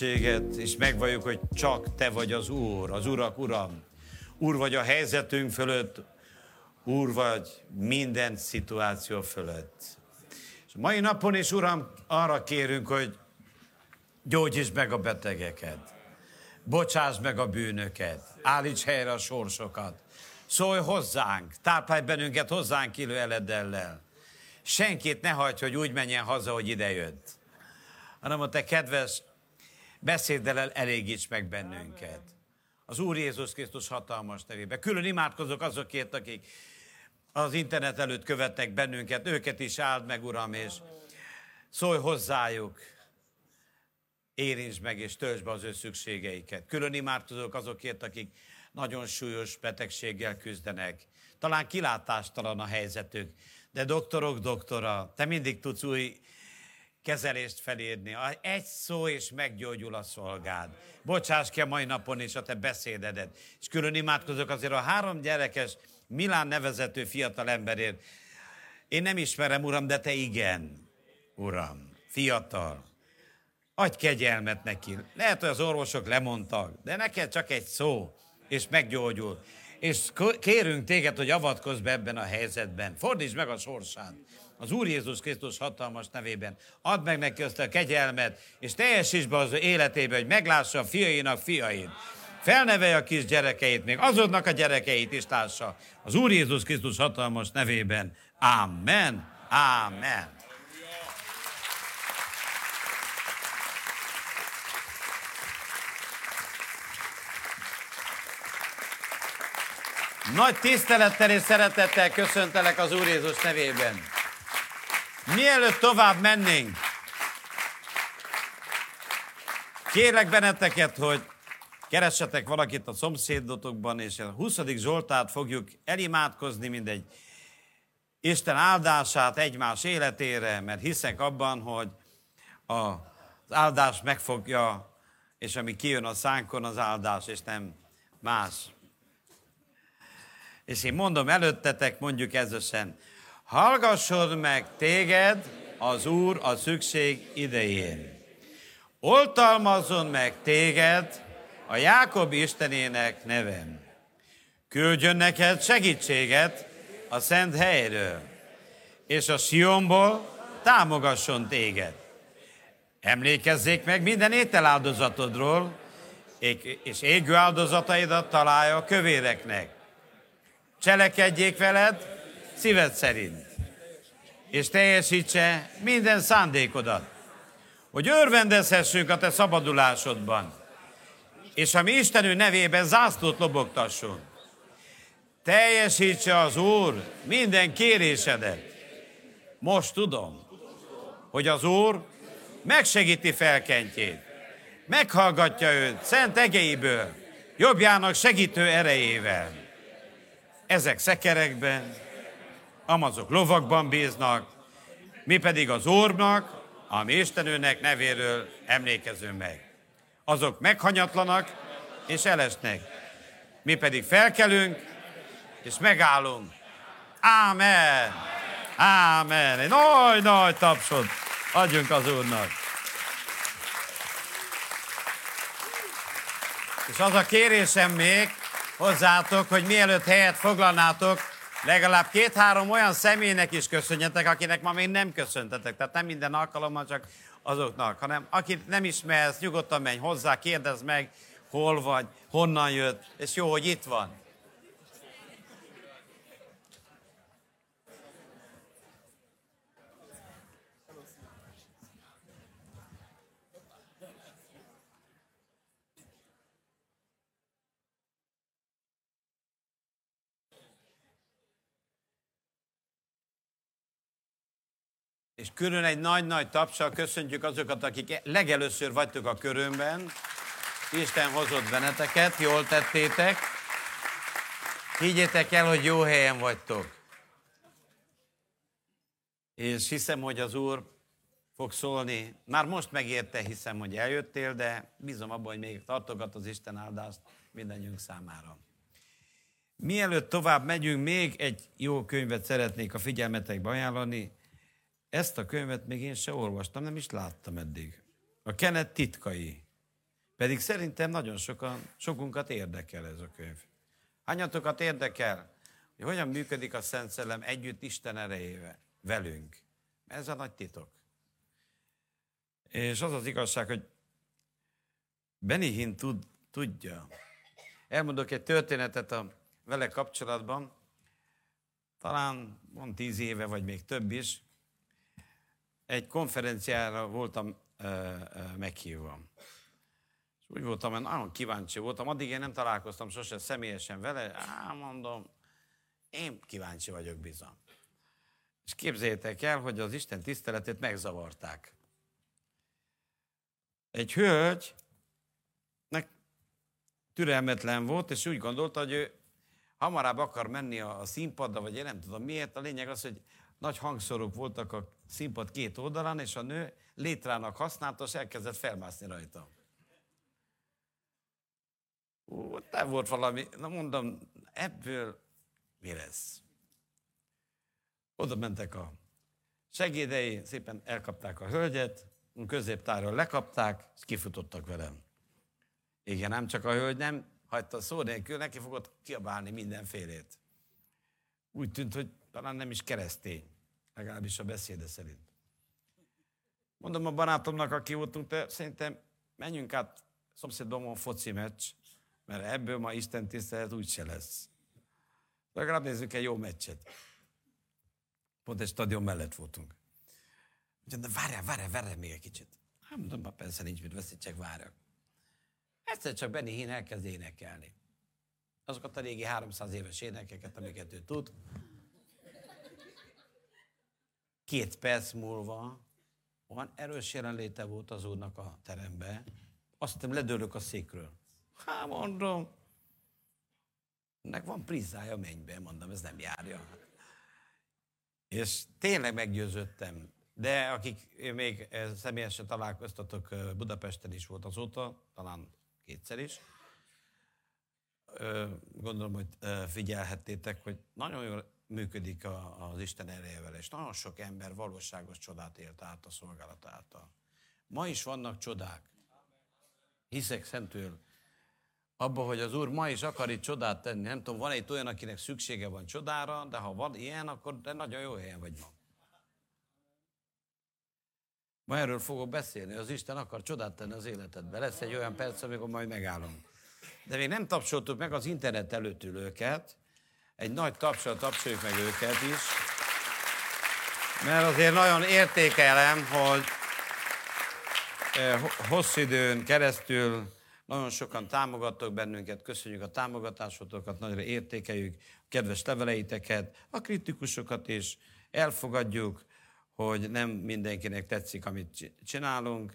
dicsőséget, és megvalljuk, hogy csak Te vagy az Úr, az Urak Uram. Úr vagy a helyzetünk fölött, Úr vagy minden szituáció fölött. És mai napon is, Uram, arra kérünk, hogy gyógyítsd meg a betegeket, bocsáss meg a bűnöket, állíts helyre a sorsokat, szólj hozzánk, táplálj bennünket hozzánk élő eledellel. Senkit ne hagyd, hogy úgy menjen haza, hogy idejött, hanem a te kedves beszéddel elégíts meg bennünket. Az Úr Jézus Krisztus hatalmas nevében. Külön imádkozok azokért, akik az internet előtt követnek bennünket, őket is áld meg, Uram, és szólj hozzájuk, érintsd meg és töltsd be az ő szükségeiket. Külön imádkozok azokért, akik nagyon súlyos betegséggel küzdenek. Talán kilátástalan a helyzetük, de doktorok, doktora, te mindig tudsz új kezelést felírni. Egy szó, és meggyógyul a szolgád. Bocsáss ki a mai napon is a te beszédedet. És külön imádkozok azért a három gyerekes Milán nevezető fiatal emberért. Én nem ismerem, Uram, de te igen, Uram. Fiatal. Adj kegyelmet neki. Lehet, hogy az orvosok lemondtak, de neked csak egy szó, és meggyógyul. És kérünk téged, hogy avatkozz be ebben a helyzetben. Fordítsd meg a sorsát az Úr Jézus Krisztus hatalmas nevében. Add meg neki azt a kegyelmet, és teljesíts be az életébe, hogy meglássa a fiainak fiait. Felnevelje a kis gyerekeit, még azoknak a gyerekeit is lássa. Az Úr Jézus Krisztus hatalmas nevében. Amen. Amen. Nagy tisztelettel és szeretettel köszöntelek az Úr Jézus nevében. Mielőtt tovább mennénk, kérlek benneteket, hogy keressetek valakit a szomszédotokban, és a 20. Zsoltát fogjuk elimádkozni, mindegy Isten áldását egymás életére, mert hiszek abban, hogy az áldás megfogja, és ami kijön a szánkon, az áldás, és nem más. És én mondom előttetek, mondjuk ezösen, Hallgasson meg téged az Úr a szükség idején. Oltalmazzon meg téged a Jákob Istenének nevem. Küldjön neked segítséget a szent helyről, és a Sionból támogasson téged. Emlékezzék meg minden ételáldozatodról, és égő áldozataidat találja a kövéreknek. Cselekedjék veled, szíved szerint, és teljesítse minden szándékodat, hogy örvendezhessünk a te szabadulásodban, és a mi Istenő nevében zászlót lobogtasson. Teljesítse az Úr minden kérésedet. Most tudom, hogy az Úr megsegíti felkentjét, meghallgatja őt szent egeiből, jobbjának segítő erejével. Ezek szekerekben, amazok lovakban bíznak, mi pedig az Úrnak, a mi Istenőnek nevéről emlékezünk meg. Azok meghanyatlanak és elesnek. Mi pedig felkelünk és megállunk. Ámen! Ámen! Egy nagy-nagy tapsot adjunk az Úrnak. És az a kérésem még hozzátok, hogy mielőtt helyet foglalnátok, legalább két-három olyan személynek is köszönjetek, akinek ma még nem köszöntetek. Tehát nem minden alkalommal csak azoknak, hanem akit nem ismersz, nyugodtan menj hozzá, kérdezd meg, hol vagy, honnan jött, és jó, hogy itt van. És külön egy nagy-nagy tapsal köszöntjük azokat, akik legelőször vagytok a körömben. Isten hozott benneteket, jól tettétek. Higgyétek el, hogy jó helyen vagytok. És hiszem, hogy az Úr fog szólni. Már most megérte, hiszem, hogy eljöttél, de bízom abban, hogy még tartogat az Isten áldást mindannyiunk számára. Mielőtt tovább megyünk, még egy jó könyvet szeretnék a figyelmetekbe ajánlani. Ezt a könyvet még én se olvastam, nem is láttam eddig. A Kenet titkai. Pedig szerintem nagyon sokan, sokunkat érdekel ez a könyv. Hányatokat érdekel, hogy hogyan működik a Szent Szellem együtt Isten erejével, velünk. Ez a nagy titok. És az az igazság, hogy Benihin tud, tudja. Elmondok egy történetet a vele kapcsolatban. Talán van tíz éve, vagy még több is. Egy konferenciára voltam ö, ö, meghívva. És úgy voltam, hogy nagyon kíváncsi voltam. Addig én nem találkoztam sose személyesen vele. Á, mondom, én kíváncsi vagyok bizony. És képzeljétek el, hogy az Isten tiszteletét megzavarták. Egy hölgy türelmetlen volt, és úgy gondolta, hogy ő hamarabb akar menni a színpadra, vagy én nem tudom miért. A lényeg az, hogy nagy hangszorok voltak a színpad két oldalán, és a nő létrának használta, és elkezdett felmászni rajta. Ó, nem volt valami, na mondom, ebből mi lesz? Oda mentek a segédei, szépen elkapták a hölgyet, középtáról lekapták, és kifutottak velem. Igen, nem csak a hölgy nem hagyta szó nélkül, neki fogott kiabálni mindenfélét. Úgy tűnt, hogy talán nem is keresztény, legalábbis a beszéde szerint. Mondom a barátomnak, aki voltunk, te szerintem menjünk át, szomszédban van foci meccs, mert ebből ma Isten tisztelet úgy se lesz. Legalább nézzük egy jó meccset. Pont egy stadion mellett voltunk. Úgyhogy, de várjál, várjál, várjál még egy kicsit. Hát mondom, persze nincs mit veszítsek, várjak. Egyszer csak Benny Hinn elkezd énekelni. Azokat a régi 300 éves énekeket, amiket ő tud. Két perc múlva olyan erős jelenléte volt az úrnak a terembe, azt hiszem ledőlök a székről. Hát mondom, nek van prizája mennybe, mondom, ez nem járja. És tényleg meggyőződtem. De akik még személyesen találkoztatok, Budapesten is volt azóta, talán kétszer is. Gondolom, hogy figyelhettétek, hogy nagyon jól működik az Isten erejével, és nagyon sok ember valóságos csodát élt át a szolgálat által. Ma is vannak csodák. Hiszek szentül abba, hogy az Úr ma is akar itt csodát tenni. Nem tudom, van egy olyan, akinek szüksége van csodára, de ha van ilyen, akkor de nagyon jó helyen vagy ma. Ma erről fogok beszélni, az Isten akar csodát tenni az életedbe. Lesz egy olyan perc, amikor majd megállom. De még nem tapsoltuk meg az internet előtt ülőket. Egy nagy tapsal tapsoljuk meg őket is. Mert azért nagyon értékelem, hogy hosszú időn keresztül nagyon sokan támogattok bennünket, köszönjük a támogatásotokat, nagyra értékeljük a kedves leveleiteket, a kritikusokat is, elfogadjuk, hogy nem mindenkinek tetszik, amit csinálunk,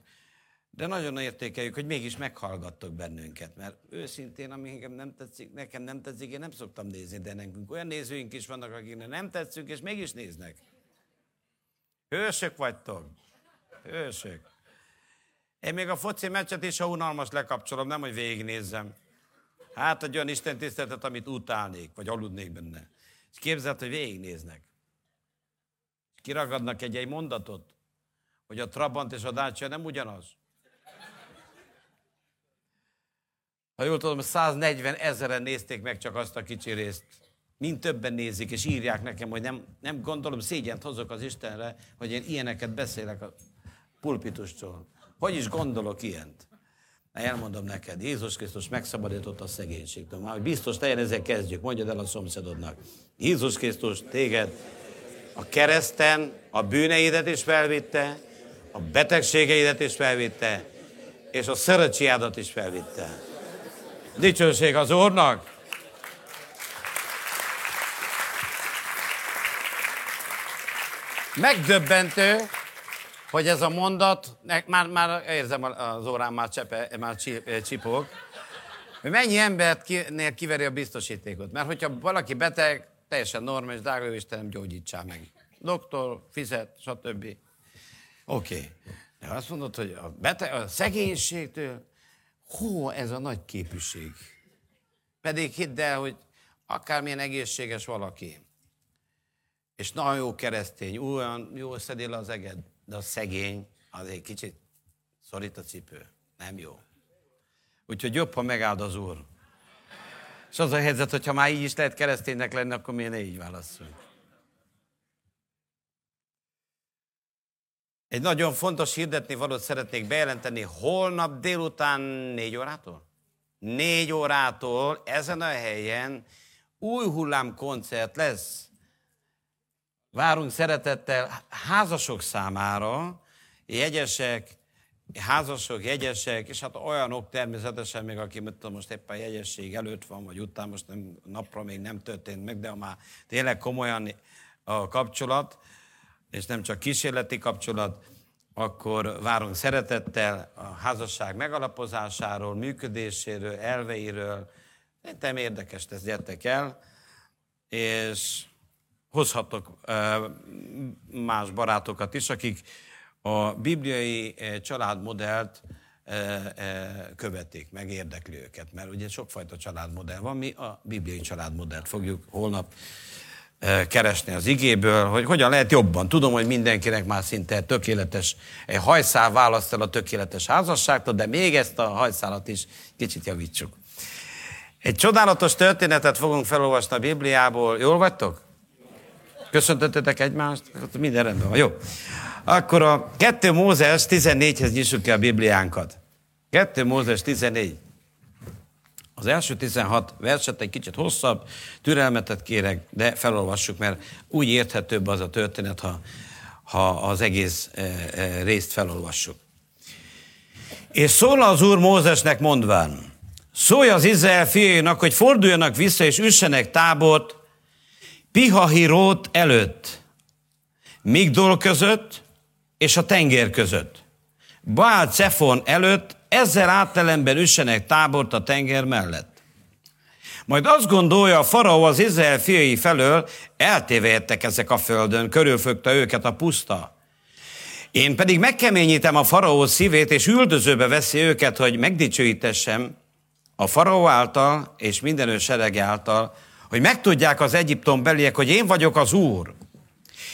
de nagyon értékeljük, hogy mégis meghallgattok bennünket, mert őszintén, ami nekem nem tetszik, nekem nem tetszik, én nem szoktam nézni, de nekünk olyan nézőink is vannak, akiknek nem tetszünk, és mégis néznek. Hősök vagytok. Hősök. Én még a foci meccset is, ha unalmas lekapcsolom, nem, hogy végignézzem. Hát egy olyan Isten tiszteletet, amit utálnék, vagy aludnék benne. És képzeld, hogy végignéznek kiragadnak egy-egy mondatot, hogy a Trabant és a Dacia nem ugyanaz. Ha jól tudom, 140 ezeren nézték meg csak azt a kicsi részt. Mind többen nézik, és írják nekem, hogy nem, nem gondolom, szégyent hozok az Istenre, hogy én ilyeneket beszélek a pulpitustól. Hogy is gondolok ilyent? Elmondom neked, Jézus Krisztus megszabadított a szegénységtől. Már biztos te ezzel kezdjük, mondjad el a szomszédodnak. Jézus Krisztus téged a kereszten a bűneidet is felvitte, a betegségeidet is felvitte, és a szerecsiádat is felvitte. Dicsőség az Úrnak! Megdöbbentő, hogy ez a mondat, már, már érzem az órán, már, csepe, már csipog, hogy mennyi embert kiveri a biztosítékot. Mert hogyha valaki beteg, teljesen normális, drága Istenem, gyógyítsál meg. Doktor, fizet, stb. Oké. Okay. De azt mondod, hogy a, beteg, a szegénységtől, hó, ez a nagy képűség. Pedig hidd el, hogy akármilyen egészséges valaki, és nagyon jó keresztény, olyan jó szedél az eged, de a szegény az egy kicsit szorít a cipő. Nem jó. Úgyhogy jobb, ha megáld az Úr. És az a helyzet, hogyha már így is lehet kereszténynek lenni, akkor miért ne így válaszolunk? Egy nagyon fontos hirdetni valót szeretnék bejelenteni holnap délután négy órától. Négy órától ezen a helyen új hullám koncert lesz. Várunk szeretettel házasok számára, jegyesek, házasok, jegyesek, és hát olyanok természetesen még, aki tudom, most éppen jegyesség előtt van, vagy után, most nem, napra még nem történt meg, de már tényleg komolyan a kapcsolat, és nem csak kísérleti kapcsolat, akkor várunk szeretettel a házasság megalapozásáról, működéséről, elveiről. Szerintem érdekes ez, gyertek el, és hozhatok más barátokat is, akik a bibliai családmodellt követik, meg érdekli őket, mert ugye sokfajta családmodell van, mi a bibliai családmodellt fogjuk holnap keresni az igéből, hogy hogyan lehet jobban. Tudom, hogy mindenkinek már szinte tökéletes hajszál választ el a tökéletes házasságtól, de még ezt a hajszálat is kicsit javítsuk. Egy csodálatos történetet fogunk felolvasni a Bibliából. Jól vagytok? Köszöntöttetek egymást? Minden rendben van. Jó. Akkor a 2 Mózes 14-hez nyissuk ki a Bibliánkat. 2 Mózes 14. Az első 16 verset egy kicsit hosszabb, türelmetet kérek, de felolvassuk, mert úgy érthetőbb az a történet, ha, ha az egész e, e, részt felolvassuk. És szól az Úr Mózesnek mondván, szólj az Izrael fiainak, hogy forduljanak vissza és üssenek tábort Pihahirót előtt, Migdol között és a tenger között. Baal Cefon előtt ezzel áttelemben üssenek tábort a tenger mellett. Majd azt gondolja a faraó az Izrael fiai felől, eltévejettek ezek a földön, körülfögte őket a puszta. Én pedig megkeményítem a faraó szívét, és üldözőbe veszi őket, hogy megdicsőítessem a faraó által és minden ő serege által, hogy megtudják az Egyiptom beliek, hogy én vagyok az Úr.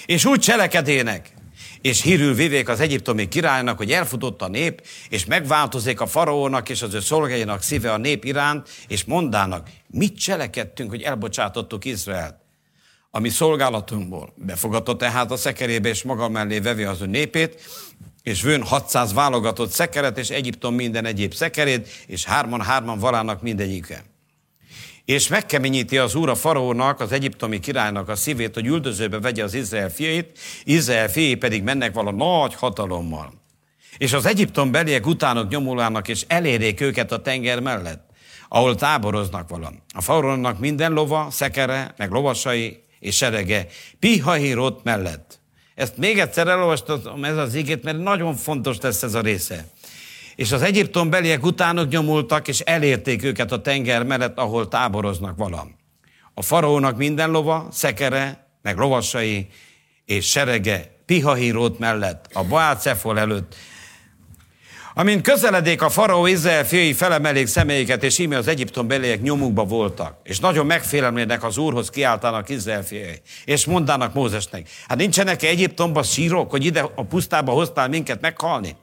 És úgy cselekedének, és hírül vivék az egyiptomi királynak, hogy elfutott a nép, és megváltozik a faraónak és az ő szolgáinak szíve a nép iránt, és mondának, mit cselekedtünk, hogy elbocsátottuk Izraelt. Ami szolgálatunkból befogadott tehát a szekerébe, és maga mellé vevi az ő népét, és vőn 600 válogatott szekeret, és Egyiptom minden egyéb szekerét, és hárman-hárman valának mindegyike és megkeményíti az úr a faraónak, az egyiptomi királynak a szívét, hogy üldözőbe vegye az Izrael fiait, Izrael fiai pedig mennek vala nagy hatalommal. És az Egyiptom beliek utánok nyomulának, és elérik őket a tenger mellett, ahol táboroznak vala. A faraónak minden lova, szekere, meg lovasai és serege Pihahirot mellett. Ezt még egyszer elolvastam ez az ígét, mert nagyon fontos lesz ez a része. És az Egyiptom beliek utánok nyomultak, és elérték őket a tenger mellett, ahol táboroznak valam. A faraónak minden lova, szekere, meg lovasai, és serege Pihahírót mellett, a Baálcefol előtt. Amint közeledik a faraó Izrael fiai felemelék személyeket, és íme az Egyiptom beliek nyomukba voltak, és nagyon megfélemlének az úrhoz kiáltanak Izrael fiai, és mondának Mózesnek, hát nincsenek -e Egyiptomban sírok, hogy ide a pusztába hoztál minket meghalni?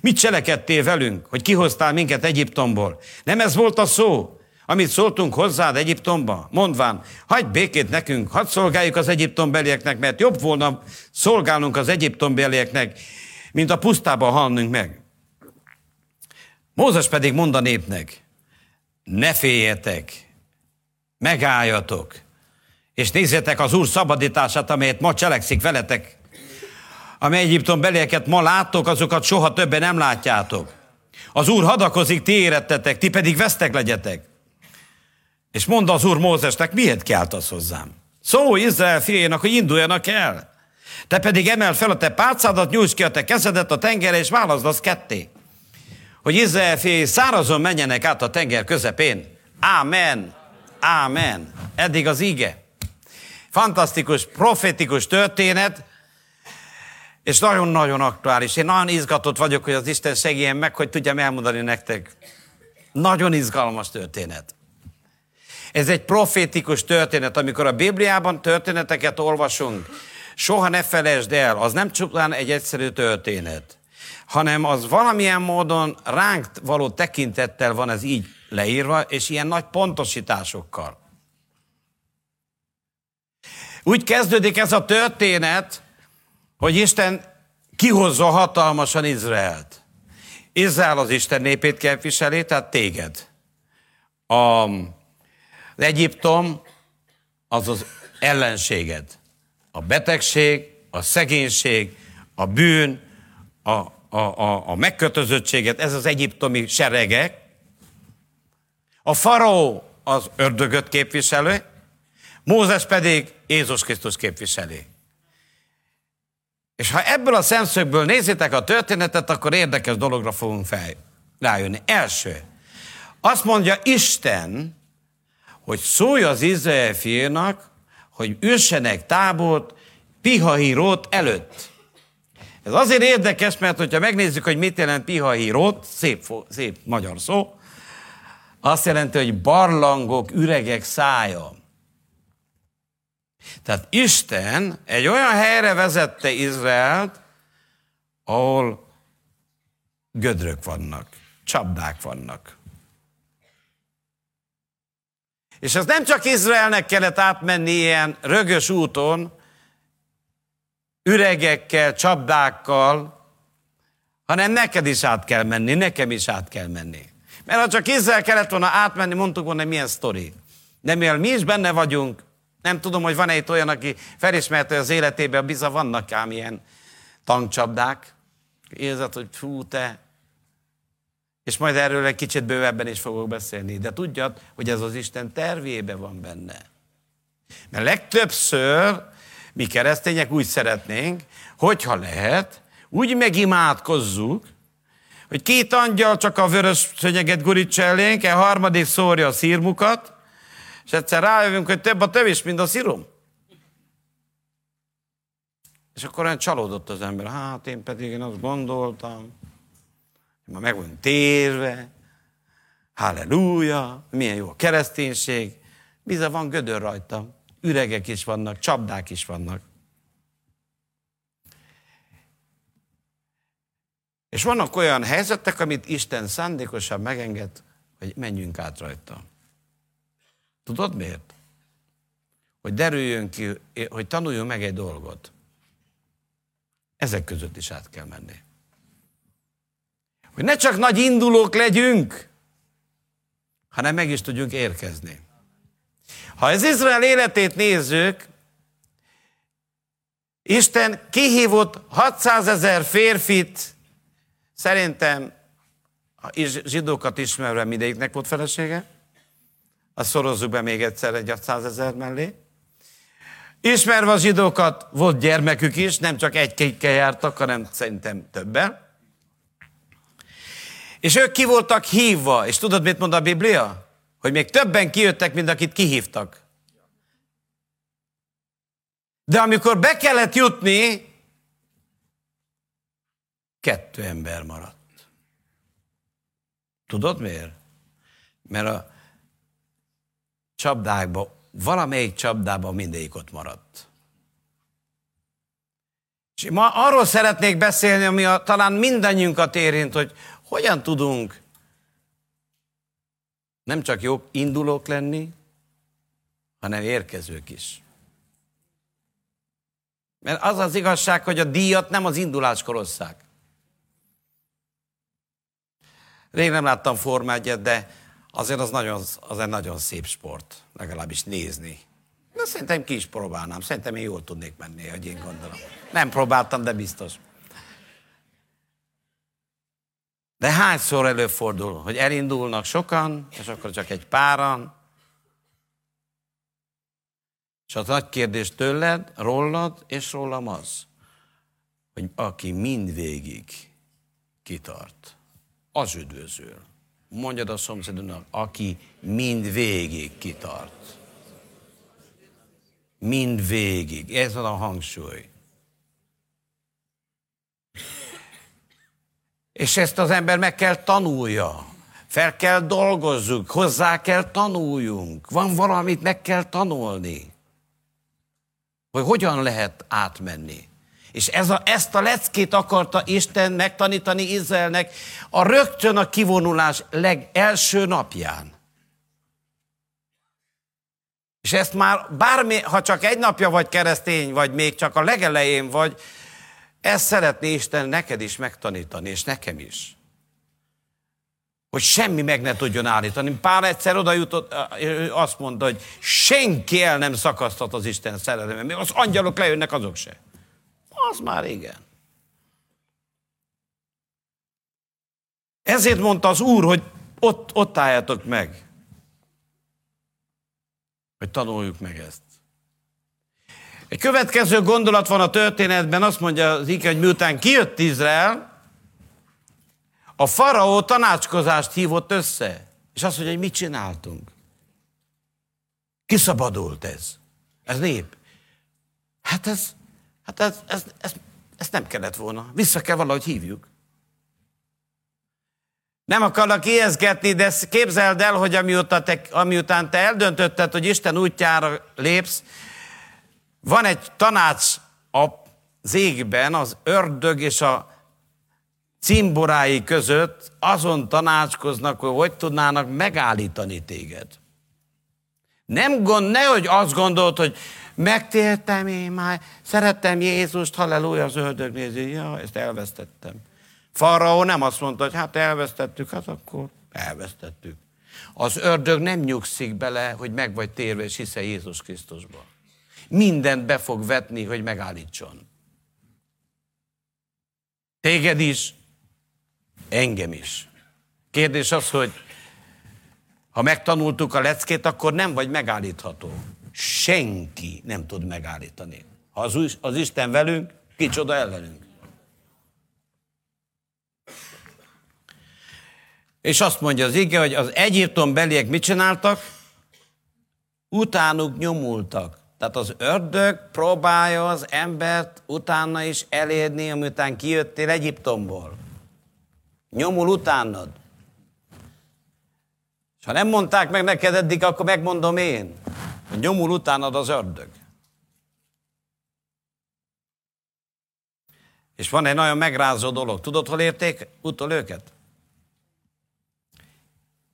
Mit cselekedtél velünk, hogy kihoztál minket Egyiptomból? Nem ez volt a szó, amit szóltunk hozzád Egyiptomba? Mondván, hagyd békét nekünk, hadd szolgáljuk az Egyiptom belieknek, mert jobb volna szolgálnunk az Egyiptom belieknek, mint a pusztába halnunk meg. Mózes pedig mond a népnek, ne féljetek, megálljatok, és nézzétek az Úr szabadítását, amelyet ma cselekszik veletek amely Egyiptom belieket ma láttok, azokat soha többen nem látjátok. Az Úr hadakozik, ti érettetek, ti pedig vesztek legyetek. És mondta az Úr Mózesnek, miért kiáltasz hozzám? Szó Izrael fiainak, hogy induljanak el. Te pedig emel fel a te pálcádat, nyújts ki a te kezedet a tengerre, és válaszd az ketté. Hogy Izrael fiai szárazon menjenek át a tenger közepén. Ámen. Ámen. Eddig az ige. Fantasztikus, profetikus történet, és nagyon-nagyon aktuális. Én nagyon izgatott vagyok, hogy az Isten segélyen meg, hogy tudjam elmondani nektek. Nagyon izgalmas történet. Ez egy profétikus történet, amikor a Bibliában történeteket olvasunk, soha ne felejtsd el, az nem csupán egy egyszerű történet. hanem az valamilyen módon ránk való tekintettel van ez így leírva, és ilyen nagy pontosításokkal. Úgy kezdődik ez a történet, hogy Isten kihozza hatalmasan Izraelt. Izrael az Isten népét képviseli, tehát téged. A, az Egyiptom az az ellenséged. A betegség, a szegénység, a bűn, a, a, a, a megkötözöttséget, ez az egyiptomi seregek. A faraó az ördögöt képviselő, Mózes pedig Jézus Krisztus képviseli. És ha ebből a szemszögből nézitek a történetet, akkor érdekes dologra fogunk fel, rájönni. Első, azt mondja Isten, hogy szólj az Izrael fiúnak, hogy üssenek tábort Pihahírót előtt. Ez azért érdekes, mert hogyha megnézzük, hogy mit jelent Pihahírót, szép, szép magyar szó, azt jelenti, hogy barlangok, üregek szája. Tehát Isten egy olyan helyre vezette Izraelt, ahol gödrök vannak, csapdák vannak. És ez nem csak Izraelnek kellett átmenni ilyen rögös úton, üregekkel, csapdákkal, hanem neked is át kell menni, nekem is át kell menni. Mert ha csak Izrael kellett volna átmenni, mondtuk volna, milyen sztori. De mivel mi is benne vagyunk, nem tudom, hogy van-e itt olyan, aki felismerte, hogy az életében bizony vannak ám ilyen tankcsapdák. Érzed, hogy fú, te. És majd erről egy kicsit bővebben is fogok beszélni. De tudjad, hogy ez az Isten tervébe van benne. Mert legtöbbször mi keresztények úgy szeretnénk, hogyha lehet, úgy megimádkozzuk, hogy két angyal csak a vörös szönyeget gurítsa elénk, a harmadik szórja a szírmukat, és egyszer rájövünk, hogy több a tövés, mint a szirom. És akkor olyan csalódott az ember. Hát én pedig én azt gondoltam, ma meg vagyunk térve, halleluja, milyen jó a kereszténység. Bizony van gödör rajta, üregek is vannak, csapdák is vannak. És vannak olyan helyzetek, amit Isten szándékosan megenged, hogy menjünk át rajta. Tudod miért? Hogy derüljön ki, hogy tanuljunk meg egy dolgot. Ezek között is át kell menni. Hogy ne csak nagy indulók legyünk, hanem meg is tudjunk érkezni. Ha az Izrael életét nézzük, Isten kihívott 600 ezer férfit, szerintem a zsidókat ismerve mindegyiknek volt felesége, azt szorozzuk be még egyszer egy 100 mellé. Ismerve a zsidókat, volt gyermekük is, nem csak egy-kékkel jártak, hanem szerintem többen. És ők ki voltak hívva, és tudod, mit mond a Biblia? Hogy még többen kijöttek, mint akit kihívtak. De amikor be kellett jutni, kettő ember maradt. Tudod miért? Mert a csapdákba, valamelyik csapdában mindegyik ott maradt. És ma arról szeretnék beszélni, ami a, talán mindannyiunkat érint, hogy hogyan tudunk nem csak jó indulók lenni, hanem érkezők is. Mert az az igazság, hogy a díjat nem az induláskor osszák. Rég nem láttam formát, de azért az, nagyon, az egy nagyon szép sport, legalábbis nézni. De szerintem ki is próbálnám. Szerintem én jól tudnék menni, hogy én gondolom. Nem próbáltam, de biztos. De hányszor előfordul, hogy elindulnak sokan, és akkor csak egy páran, és az nagy kérdés tőled, rólad és rólam az, hogy aki mindvégig kitart, az üdvözül. Mondjad a szomszédnak, aki mind végig kitart. Mind végig. Ez van a hangsúly. És ezt az ember meg kell tanulja. Fel kell dolgozzuk, hozzá kell tanuljunk. Van valamit meg kell tanulni. Hogy hogyan lehet átmenni. És ez a, ezt a leckét akarta Isten megtanítani Izraelnek a rögtön a kivonulás legelső napján. És ezt már bármi, ha csak egy napja vagy keresztény, vagy még csak a legelején vagy, ezt szeretné Isten neked is megtanítani, és nekem is. Hogy semmi meg ne tudjon állítani. Pár egyszer oda jutott, azt mondta, hogy senki el nem szakasztat az Isten szereleme. Még az angyalok lejönnek, azok se. Az már igen. Ezért mondta az Úr, hogy ott, ott álljatok meg. Hogy tanuljuk meg ezt. Egy következő gondolat van a történetben, azt mondja az Ike, hogy miután kijött Izrael, a faraó tanácskozást hívott össze, és azt mondja, hogy mit csináltunk. Kiszabadult ez. Ez nép. Hát ez, hát ez, ez, ez, nem kellett volna. Vissza kell valahogy hívjuk. Nem akarlak ijeszgetni, de képzeld el, hogy amiután te, amiután te eldöntötted, hogy Isten útjára lépsz, van egy tanács az égben, az ördög és a cimborái között azon tanácskoznak, hogy hogy tudnának megállítani téged. Nem gond, nehogy azt gondolt, hogy megtértem én már, szerettem Jézust, halleluja, az ördög nézi, ja, ezt elvesztettem. Faraó nem azt mondta, hogy hát elvesztettük, hát akkor elvesztettük. Az ördög nem nyugszik bele, hogy meg vagy térve, és hiszel Jézus Krisztusban. Mindent be fog vetni, hogy megállítson. Téged is, engem is. Kérdés az, hogy ha megtanultuk a leckét, akkor nem vagy megállítható. Senki nem tud megállítani. Ha az, az Isten velünk, kicsoda ellenünk. És azt mondja az ige, hogy az Egyiptom beliek mit csináltak? Utánuk nyomultak. Tehát az ördög próbálja az embert utána is elérni, amitán kijöttél Egyiptomból. Nyomul utánad. És ha nem mondták meg neked eddig, akkor megmondom én, nyomul utánad az ördög. És van egy nagyon megrázó dolog. Tudod, hol érték utol őket?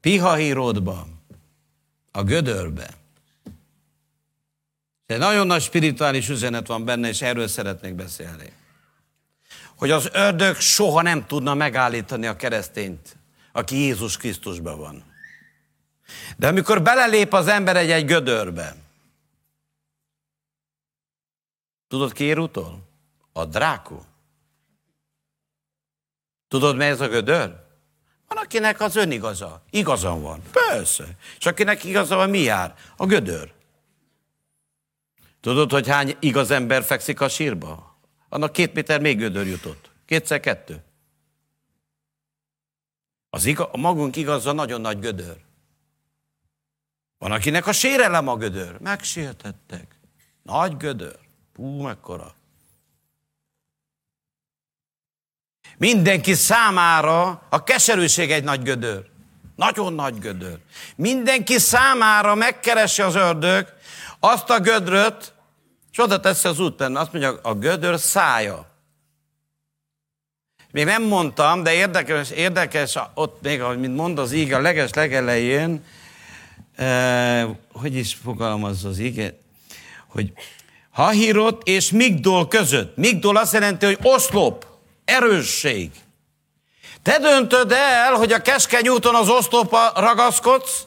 Pihahíródba, a gödörbe. De nagyon nagy spirituális üzenet van benne, és erről szeretnék beszélni. Hogy az ördög soha nem tudna megállítani a keresztényt, aki Jézus Krisztusban van. De amikor belelép az ember egy-egy gödörbe, tudod ki ér utol? A dráku. Tudod, mi ez a gödör? Van, akinek az önigaza. Igazam van. Persze. És akinek igaza van, mi jár? A gödör. Tudod, hogy hány igaz ember fekszik a sírba? Annak két méter még gödör jutott. Kétszer kettő. Az iga, a magunk igaza nagyon nagy gödör. Van, akinek a sérelem a gödör. Megsértettek. Nagy gödör. Hú, mekkora. Mindenki számára a keserűség egy nagy gödör. Nagyon nagy gödör. Mindenki számára megkeresi az ördög azt a gödröt, és oda teszi az útpen, azt mondja, a gödör szája. Még nem mondtam, de érdekes, érdekes ott még, ahogy mint mond az íg a leges legelején, hogy is fogalmazza az íg, hogy Hahirot és Migdol között. Migdol azt jelenti, hogy oszlop, erősség. Te döntöd el, hogy a keskeny úton az oszlopra ragaszkodsz,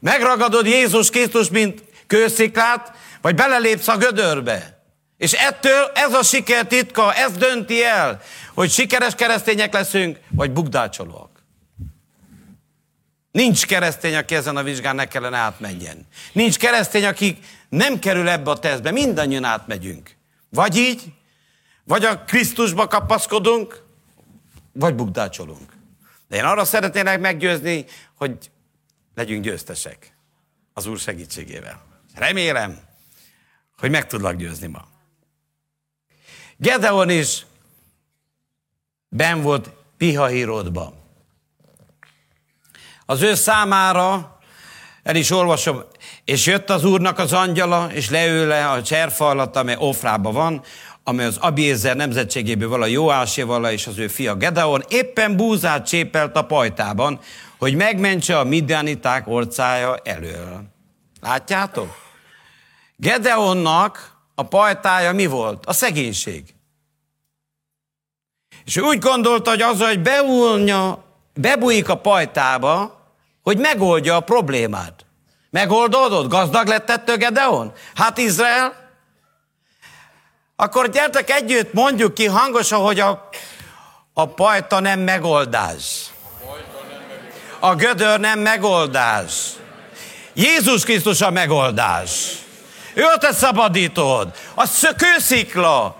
megragadod Jézus Krisztus, mint kősziklát, vagy belelépsz a gödörbe. És ettől ez a siker titka, ez dönti el, hogy sikeres keresztények leszünk, vagy bukdácsolóak. Nincs keresztény, aki ezen a vizsgán ne kellene átmenjen. Nincs keresztény, aki nem kerül ebbe a tesztbe. Mindannyian átmegyünk. Vagy így, vagy a Krisztusba kapaszkodunk, vagy bukdácsolunk. De én arra szeretnélek meggyőzni, hogy legyünk győztesek az Úr segítségével. Remélem, hogy meg tudlak győzni ma. Gedeon is ben volt Pihahírodban. Az ő számára, el is olvasom, és jött az úrnak az angyala, és leül le a cserfa alatt, amely Ofrában van, amely az Abiézer nemzetségéből vala Jóásévala és az ő fia Gedeon, éppen búzát csépelt a pajtában, hogy megmentse a midianiták orcája elől. Látjátok? Gedeonnak a pajtája mi volt? A szegénység. És úgy gondolta, hogy az, hogy beúlja, bebújik a pajtába, hogy megoldja a problémát. Megoldódott? Gazdag lett ettől Gedeon? Hát Izrael? Akkor gyertek együtt, mondjuk ki hangosan, hogy a, a pajta nem megoldás. A gödör nem megoldás. Jézus Krisztus a megoldás. Ő a te szabadítod. A kőszikla.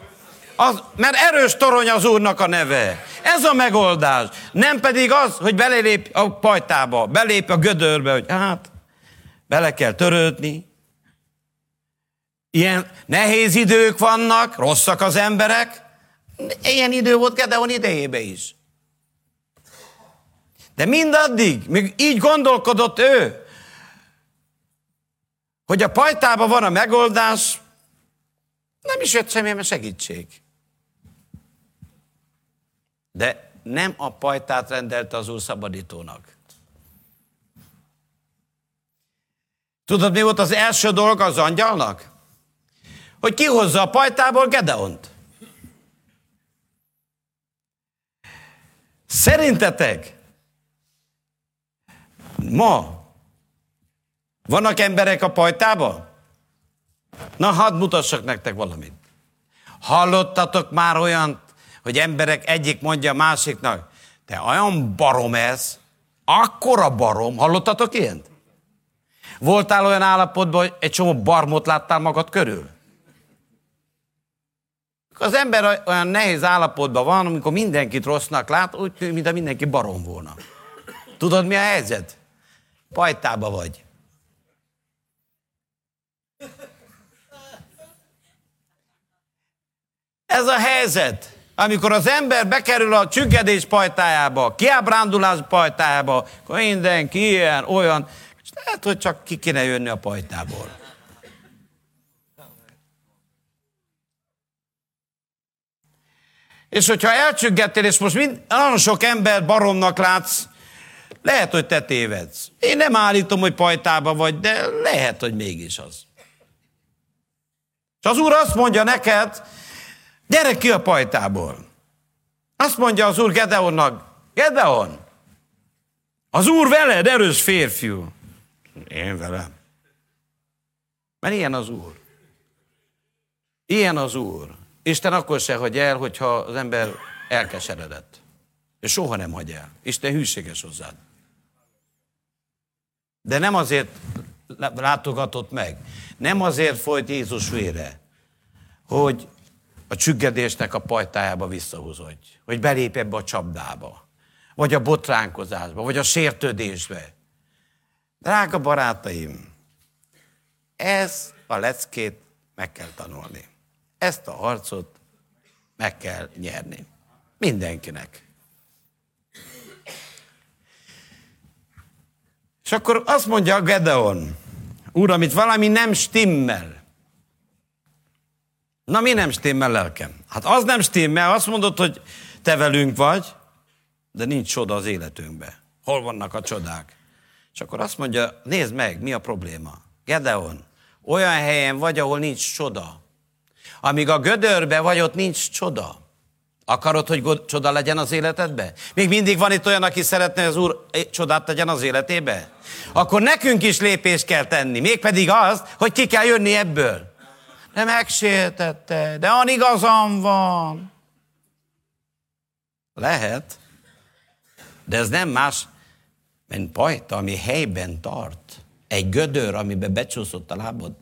Az, mert erős torony az Úrnak a neve. Ez a megoldás. Nem pedig az, hogy belép a pajtába, belép a gödörbe, hogy hát, bele kell törődni. Ilyen nehéz idők vannak, rosszak az emberek. Ilyen idő volt Gedeon idejébe is. De mindaddig, még így gondolkodott ő, hogy a pajtában van a megoldás, nem is jött semmilyen segítség. De nem a pajtát rendelte az Úr szabadítónak. Tudod, mi volt az első dolog az angyalnak? Hogy kihozza a pajtából Gedeont. Szerintetek ma vannak emberek a pajtába? Na, hadd mutassak nektek valamit. Hallottatok már olyan, hogy emberek egyik mondja a másiknak, te olyan barom ez, akkora barom, hallottatok ilyent? Voltál olyan állapotban, hogy egy csomó barmot láttál magad körül? Az ember olyan nehéz állapotban van, amikor mindenkit rossznak lát, úgy, mint a mindenki barom volna. Tudod, mi a helyzet? Pajtába vagy. Ez a helyzet, amikor az ember bekerül a csüggedés pajtájába, kiábrándulás pajtájába, akkor mindenki ilyen, olyan, és lehet, hogy csak ki kéne jönni a pajtából. És hogyha elcsüggettél, és most mind, nagyon sok ember baromnak látsz, lehet, hogy te tévedsz. Én nem állítom, hogy pajtába vagy, de lehet, hogy mégis az. És az Úr azt mondja neked, gyere ki a pajtából. Azt mondja az Úr Gedeonnak, Gedeon, az Úr veled, erős férfiú. Én velem. Mert ilyen az Úr. Ilyen az Úr. Isten akkor se hagy el, hogyha az ember elkeseredett. És soha nem hagy el. Isten hűséges hozzád. De nem azért látogatott meg, nem azért folyt Jézus vére, hogy a csüggedésnek a pajtájába visszahúzodj, hogy belép ebbe a csapdába, vagy a botránkozásba, vagy a sértődésbe. Drága barátaim, ez a leckét meg kell tanulni. Ezt a harcot meg kell nyerni. Mindenkinek. És akkor azt mondja Gedeon, Uram, itt valami nem stimmel. Na mi nem stimmel, lelkem? Hát az nem stimmel, azt mondod, hogy te velünk vagy, de nincs csoda az életünkbe. Hol vannak a csodák? És akkor azt mondja, nézd meg, mi a probléma. Gedeon, olyan helyen vagy, ahol nincs csoda. Amíg a gödörbe vagy, ott nincs csoda. Akarod, hogy csoda legyen az életedbe? Még mindig van itt olyan, aki szeretne, hogy az Úr csodát tegyen az életébe? Akkor nekünk is lépést kell tenni. Mégpedig az, hogy ki kell jönni ebből. De megsértette, de an igazam van. Lehet, de ez nem más, mint pajta, ami helyben tart. Egy gödör, amiben becsúszott a lábod.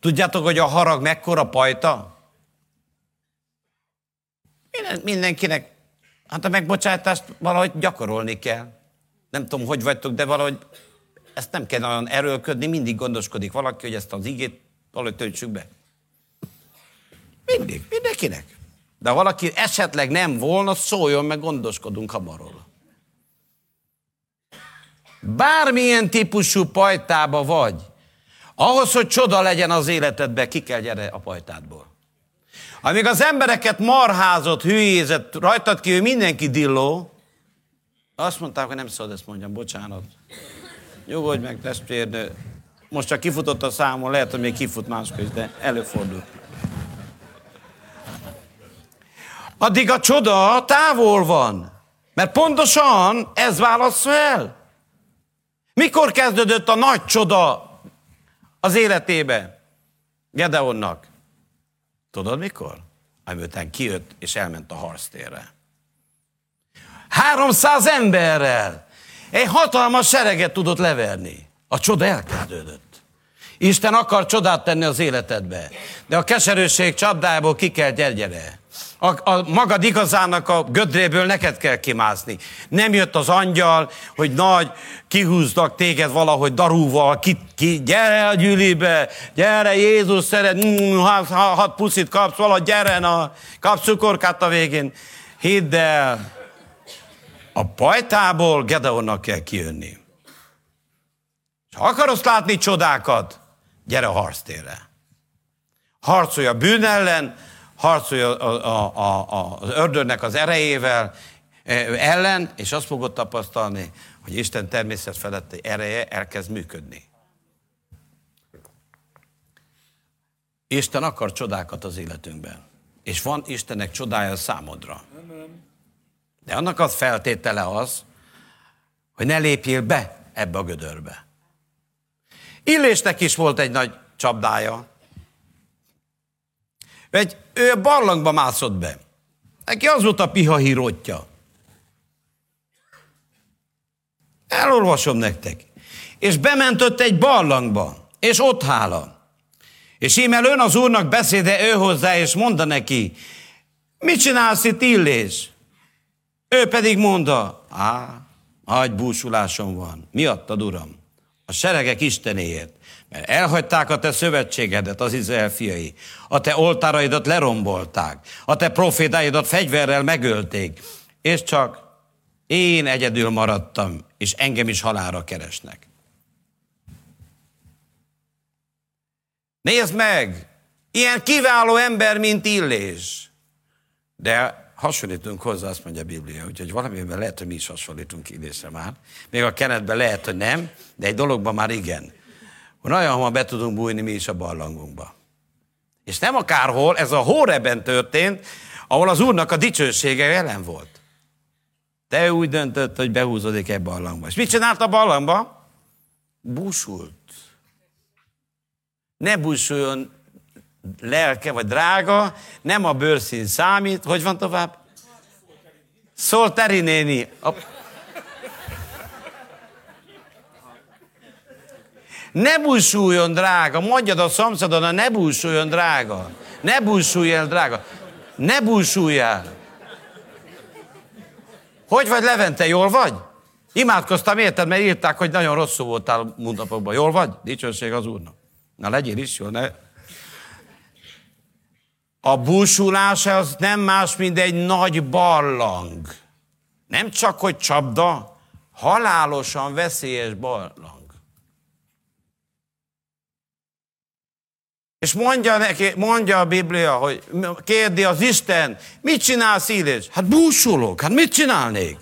Tudjátok, hogy a harag mekkora pajta? Mindenkinek, hát a megbocsátást valahogy gyakorolni kell. Nem tudom, hogy vagytok, de valahogy ezt nem kell nagyon erőlködni, mindig gondoskodik valaki, hogy ezt az igét valahogy töltsük be. Mindig, mindenkinek. De ha valaki esetleg nem volna, szóljon, meg gondoskodunk hamarról. Bármilyen típusú pajtába vagy, Ahhoz, hogy csoda legyen az életedbe, ki kell gyere a pajtádból. Amíg az embereket marházott, hülyézett, rajtad kívül mindenki dilló, azt mondták, hogy nem szabad ezt mondjam, bocsánat. Nyugodj meg, testvérnő. Most csak kifutott a számon, lehet, hogy még kifut máskor de előfordul. Addig a csoda távol van. Mert pontosan ez válasz fel. Mikor kezdődött a nagy csoda az életébe Gedeonnak? Tudod mikor? Amiután kijött és elment a harctérre. 300 emberrel egy hatalmas sereget tudott leverni. A csoda elkezdődött. Isten akar csodát tenni az életedbe. De a keserőség csapdájából ki kell gyergyere. A, a magad igazának a gödréből neked kell kimászni. Nem jött az angyal, hogy nagy, kihúznak téged valahogy darúval, ki, ki, gyere a gyűlibe, gyere, Jézus szeret, mm, hat, hat puszit kapsz, valahogy gyere, na, kapsz cukorkát a végén. Hidd el, a pajtából Gedeonnak kell kijönni. Ha akarsz látni csodákat, gyere a harctérre. Harcolj a bűn ellen, harcolj a, a, a, a, az ördögnek az erejével eh, ellen, és azt fogod tapasztalni, hogy Isten természet feletti ereje elkezd működni. Isten akar csodákat az életünkben. És van Istennek csodája számodra. De annak az feltétele az, hogy ne lépjél be ebbe a gödörbe. Illésnek is volt egy nagy csapdája. Egy, ő a barlangba mászott be. Neki az volt a piha hírótja. Elolvasom nektek. És bementött egy barlangba, és ott hála. És íme ön az úrnak beszéde ő hozzá, és mondta neki, mit csinálsz itt illés? Ő pedig mondta, á, nagy búsulásom van. Miattad, uram? A seregek Istenéért. Mert elhagyták a te szövetségedet, az Izrael fiai. A te oltáraidat lerombolták. A te profétáidat fegyverrel megölték. És csak én egyedül maradtam, és engem is halára keresnek. Nézd meg! Ilyen kiváló ember, mint Illés. De hasonlítunk hozzá, azt mondja a Biblia, úgyhogy valamiben lehet, hogy mi is hasonlítunk Illésre már. Még a kenetben lehet, hogy nem, de egy dologban már igen. Hogy nagyon hamar be tudunk bújni mi is a barlangunkba. És nem akárhol, ez a Hóreben történt, ahol az Úrnak a dicsősége jelen volt. Te úgy döntött, hogy behúzódik ebbe a barlangba. És mit csinált a barlangba? Búsult. Ne búsuljon lelke, vagy drága, nem a bőrszín számít. Hogy van tovább? Szól Teri néni. A... Ne búsuljon drága, mondjad a szomszédon, ne búsuljon drága. Ne búsulj el, drága. Ne búsuljál. Hogy vagy Levente, jól vagy? Imádkoztam érted, mert írták, hogy nagyon rosszul voltál munkapokban. Jól vagy? Dicsőség az Úrnak. Na legyél is jól, ne a búsulás az nem más, mint egy nagy barlang. Nem csak, hogy csapda, halálosan veszélyes barlang. És mondja neki, mondja a Biblia, hogy kérdi az Isten, mit csinálsz Illés? Hát búsulok, hát mit csinálnék?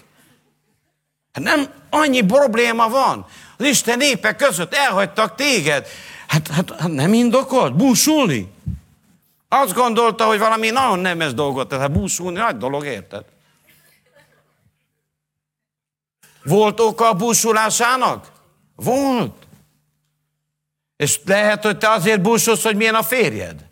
Hát nem annyi probléma van. Az Isten népek között elhagytak téged. Hát, hát, hát nem indokolt búsulni? Azt gondolta, hogy valami nagyon nemes dolgot, tehát búsulni nagy dolog, érted? Volt oka a búsulásának? Volt. És lehet, hogy te azért búsulsz, hogy milyen a férjed.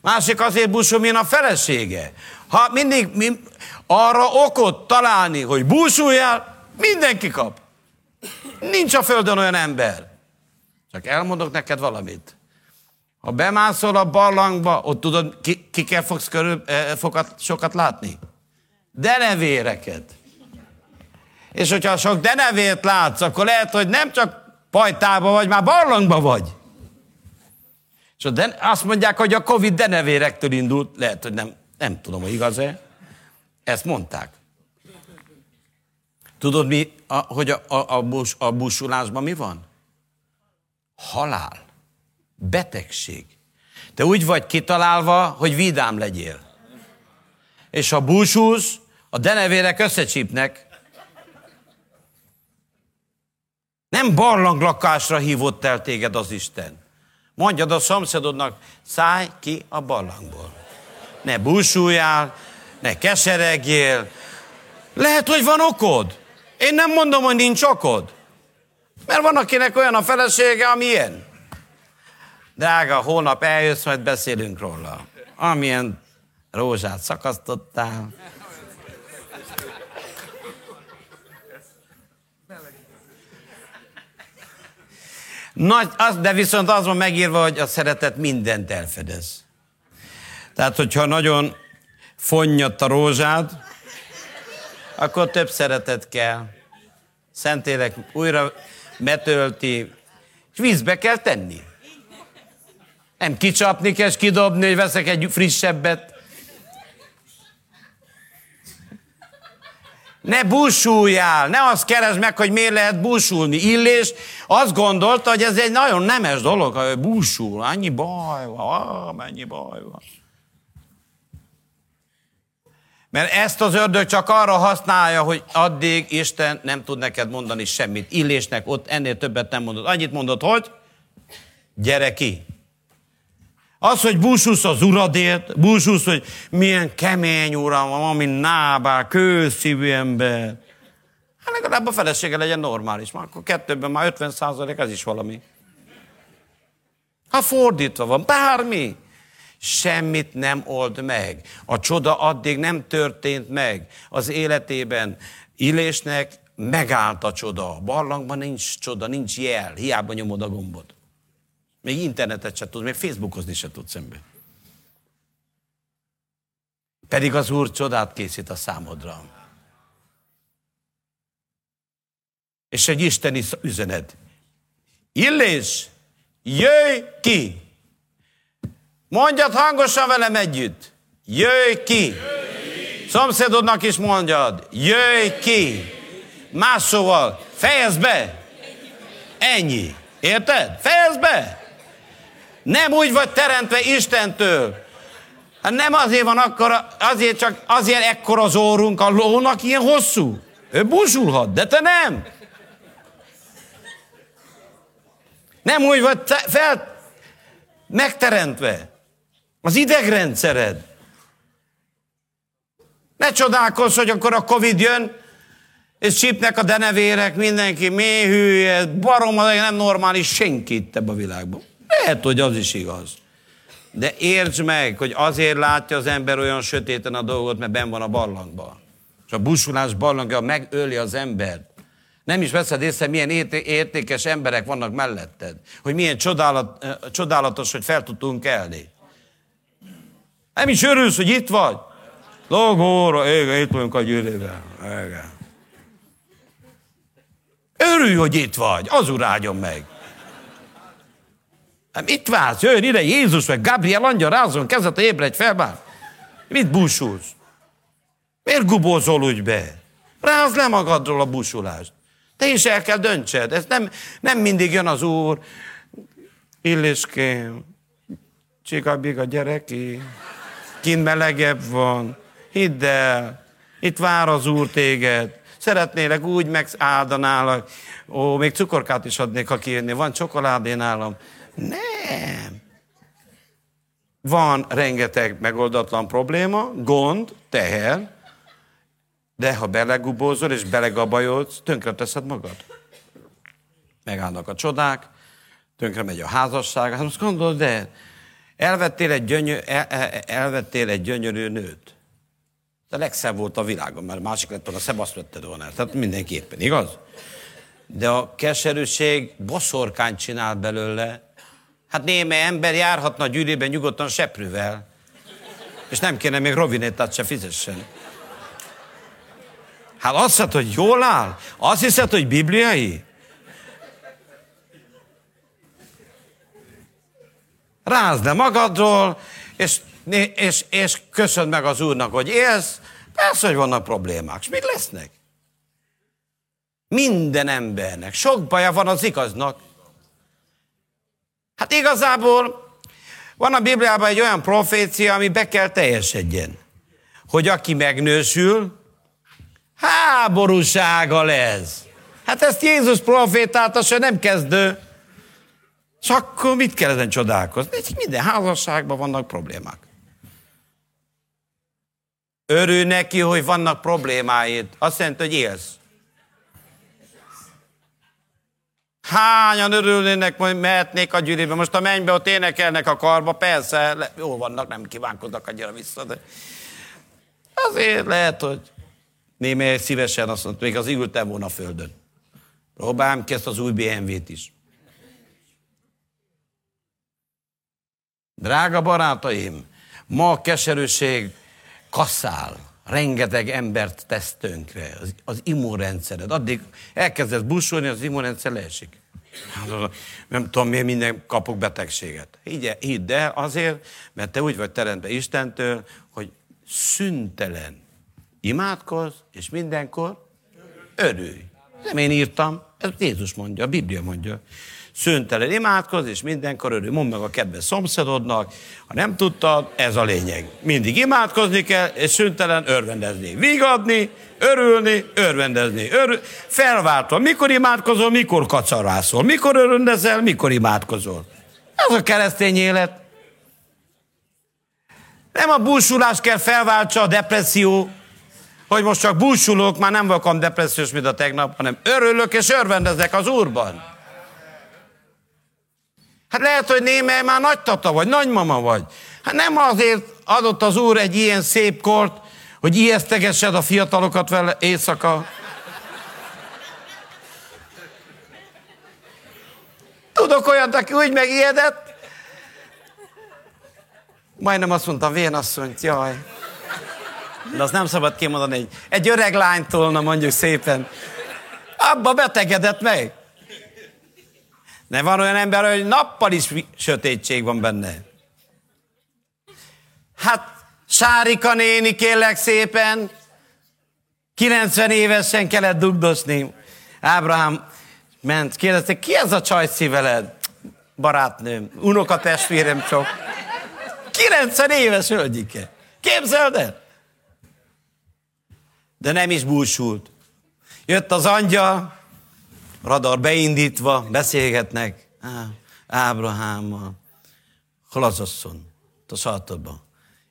Másik azért búsul, milyen a felesége. Ha mindig mi, arra okot találni, hogy búsuljál, mindenki kap. Nincs a földön olyan ember. Csak elmondok neked valamit. Ha bemászol a barlangba, ott tudod, ki, kikkel fogsz körül, eh, fokat, sokat látni? Denevéreket. És hogyha sok denevért látsz, akkor lehet, hogy nem csak pajtába vagy, már barlangba vagy. És a den- azt mondják, hogy a Covid denevérektől indult. Lehet, hogy nem, nem tudom, hogy igaz-e. Ezt mondták. Tudod, mi, a, hogy a, a, a, bus, a busulásban mi van? Halál. Betegség. Te úgy vagy kitalálva, hogy vidám legyél. És ha búsulsz, a denevérek összecsípnek. Nem barlanglakásra hívott el téged az Isten. Mondjad a szomszédodnak, szállj ki a barlangból. Ne búsuljál, ne keseregjél. Lehet, hogy van okod. Én nem mondom, hogy nincs okod. Mert van, akinek olyan a felesége, amilyen. Drága, holnap eljössz, majd beszélünk róla. Amilyen rózsát szakasztottál. Nagy, az, de viszont az van megírva, hogy a szeretet mindent elfedez. Tehát, hogyha nagyon fonnyadt a rózsád, akkor több szeretet kell. Szentélek újra betölti, és vízbe kell tenni. Nem kicsapni kell, és kidobni, hogy veszek egy frissebbet. Ne búsuljál, ne azt keresd meg, hogy miért lehet búsulni. Illés azt gondolta, hogy ez egy nagyon nemes dolog, hogy búsul. Annyi baj van, mennyi baj van. Mert ezt az ördög csak arra használja, hogy addig Isten nem tud neked mondani semmit. Illésnek ott ennél többet nem mondott. Annyit mondott, hogy gyere ki. Az, hogy búsulsz az uradért, búsulsz, hogy milyen kemény uram van, ami nábál, kőszívű ember. Hát legalább a felesége legyen normális. Már akkor kettőben már 50 százalék, ez is valami. Ha fordítva van, bármi semmit nem old meg. A csoda addig nem történt meg az életében. Illésnek megállt a csoda. A barlangban nincs csoda, nincs jel, hiába nyomod a gombot. Még internetet se tudsz, még Facebookozni se tudsz ember. Pedig az Úr csodát készít a számodra. És egy isteni üzenet. Illés, jöjj ki! Mondjad hangosan velem együtt. Jöjj ki! Szomszédodnak is mondjad. Jöjj ki! Más szóval, fejezd be! Ennyi. Érted? Fejezd be! Nem úgy vagy teremtve Istentől. Hát nem azért van akkor, azért csak azért ekkor az órunk a lónak ilyen hosszú. Ő búsulhat, de te nem. Nem úgy vagy te, fel, megteremtve. Az idegrendszered. Ne csodálkozz, hogy akkor a Covid jön, és csípnek a denevérek, mindenki méhűje, barom, nem normális senki itt ebben a világban. Lehet, hogy az is igaz. De értsd meg, hogy azért látja az ember olyan sötéten a dolgot, mert ben van a barlangban. És a busulás barlangja megöli az embert. Nem is veszed észre, milyen értékes emberek vannak melletted. Hogy milyen csodálat, csodálatos, hogy fel tudtunk kelni. Nem is örülsz, hogy itt vagy? Logóra, igen, itt vagyunk a gyűlében. Igen. Örülj, hogy itt vagy, az urágyon meg. Hát mit vársz? Jöjjön ide Jézus, vagy Gabriel angyal rázon kezet, ébredj fel már. Mit búsulsz? Miért gubózol úgy be? Ráz le magadról a búsulást. Te is el kell döntsed. Ez nem, nem mindig jön az Úr. Illiském, csikabig a gyereki, kint melegebb van. Hidd el, itt vár az Úr téged. Szeretnélek úgy megáldanálak. Ó, még cukorkát is adnék, ha kijönni. Van csokoládé nálam. Nem. Van rengeteg megoldatlan probléma, gond, teher, de ha belegubózol és belegabajodsz, tönkre teszed magad. Megállnak a csodák, tönkre megy a házasság. Hát most gondolod, de elvettél egy, gyönyör, el, el, elvettél egy gyönyörű nőt. De legszebb volt a világon, mert másik lett volna, szebb azt vetted volna. Tehát mindenképpen, igaz? De a keserűség boszorkányt csinál belőle, Hát néme ember járhatna a gyűlében nyugodtan seprűvel, és nem kéne még rovinettát se fizessen. Hát azt hiszed, hogy jól áll? Azt hiszed, hogy bibliai? Rázd le magadról, és, és, és köszönd meg az Úrnak, hogy élsz. Persze, hogy vannak problémák. És mit lesznek? Minden embernek. Sok baja van az igaznak. Hát igazából van a Bibliában egy olyan profécia, ami be kell teljesedjen. Hogy aki megnősül, háborúsága lesz. Hát ezt Jézus profétálta, se nem kezdő. És akkor mit kell ezen csodálkozni? Minden házasságban vannak problémák. Örül neki, hogy vannak problémáid. Azt jelenti, hogy élsz. Hányan örülnének, hogy mehetnék a gyűribe. Most a mennybe ott énekelnek a karba, persze, le, jó vannak, nem kívánkoznak annyira vissza, de azért lehet, hogy némely szívesen azt mondta, még az ültem volna a földön. Próbálom ki ezt az új BMW-t is. Drága barátaim, ma a keserűség kaszál, rengeteg embert tesz tönkre, az, az immunrendszered. Addig elkezdesz busolni, az immunrendszer leesik. Hát, nem tudom, miért minden kapok betegséget. Hidd, hidd el azért, mert te úgy vagy teremtve Istentől, hogy szüntelen imádkozz, és mindenkor örülj. Nem én írtam, ez Jézus mondja, a Biblia mondja szüntelen imádkoz, és mindenkor örül. Mondd meg a kedves szomszédodnak, ha nem tudtad, ez a lényeg. Mindig imádkozni kell, és szüntelen örvendezni. Vigadni, örülni, örvendezni. Örül, felváltva. Mikor imádkozol, mikor kacarászol. Mikor örvendezel, mikor imádkozol. Ez a keresztény élet. Nem a búsulás kell felváltsa a depresszió, hogy most csak búsulok, már nem vagyok depressziós, mint a tegnap, hanem örülök és örvendezek az Úrban. Hát lehet, hogy némely már nagy tata vagy, nagymama vagy. Hát nem azért adott az Úr egy ilyen szép kort, hogy ijesztegessed a fiatalokat vele éjszaka. Tudok olyat, aki úgy megijedett, majdnem azt mondtam, vénasszonyt, jaj. De azt nem szabad kimondani, egy, egy öreg lánytól, na mondjuk szépen. Abba betegedett meg. De van olyan ember, hogy nappal is sötétség van benne. Hát, Sárika néni, kérlek szépen, 90 évesen kellett dugdosni. Ábrahám ment, kérdezte, ki ez a csajci veled? Barátnőm, unokatestvérem csak. 90 éves hölgyike. Képzeld el? De nem is búsult. Jött az angyal, radar beindítva, beszélgetnek Á, Ábrahámmal. Hol az asszony? A szaltodban.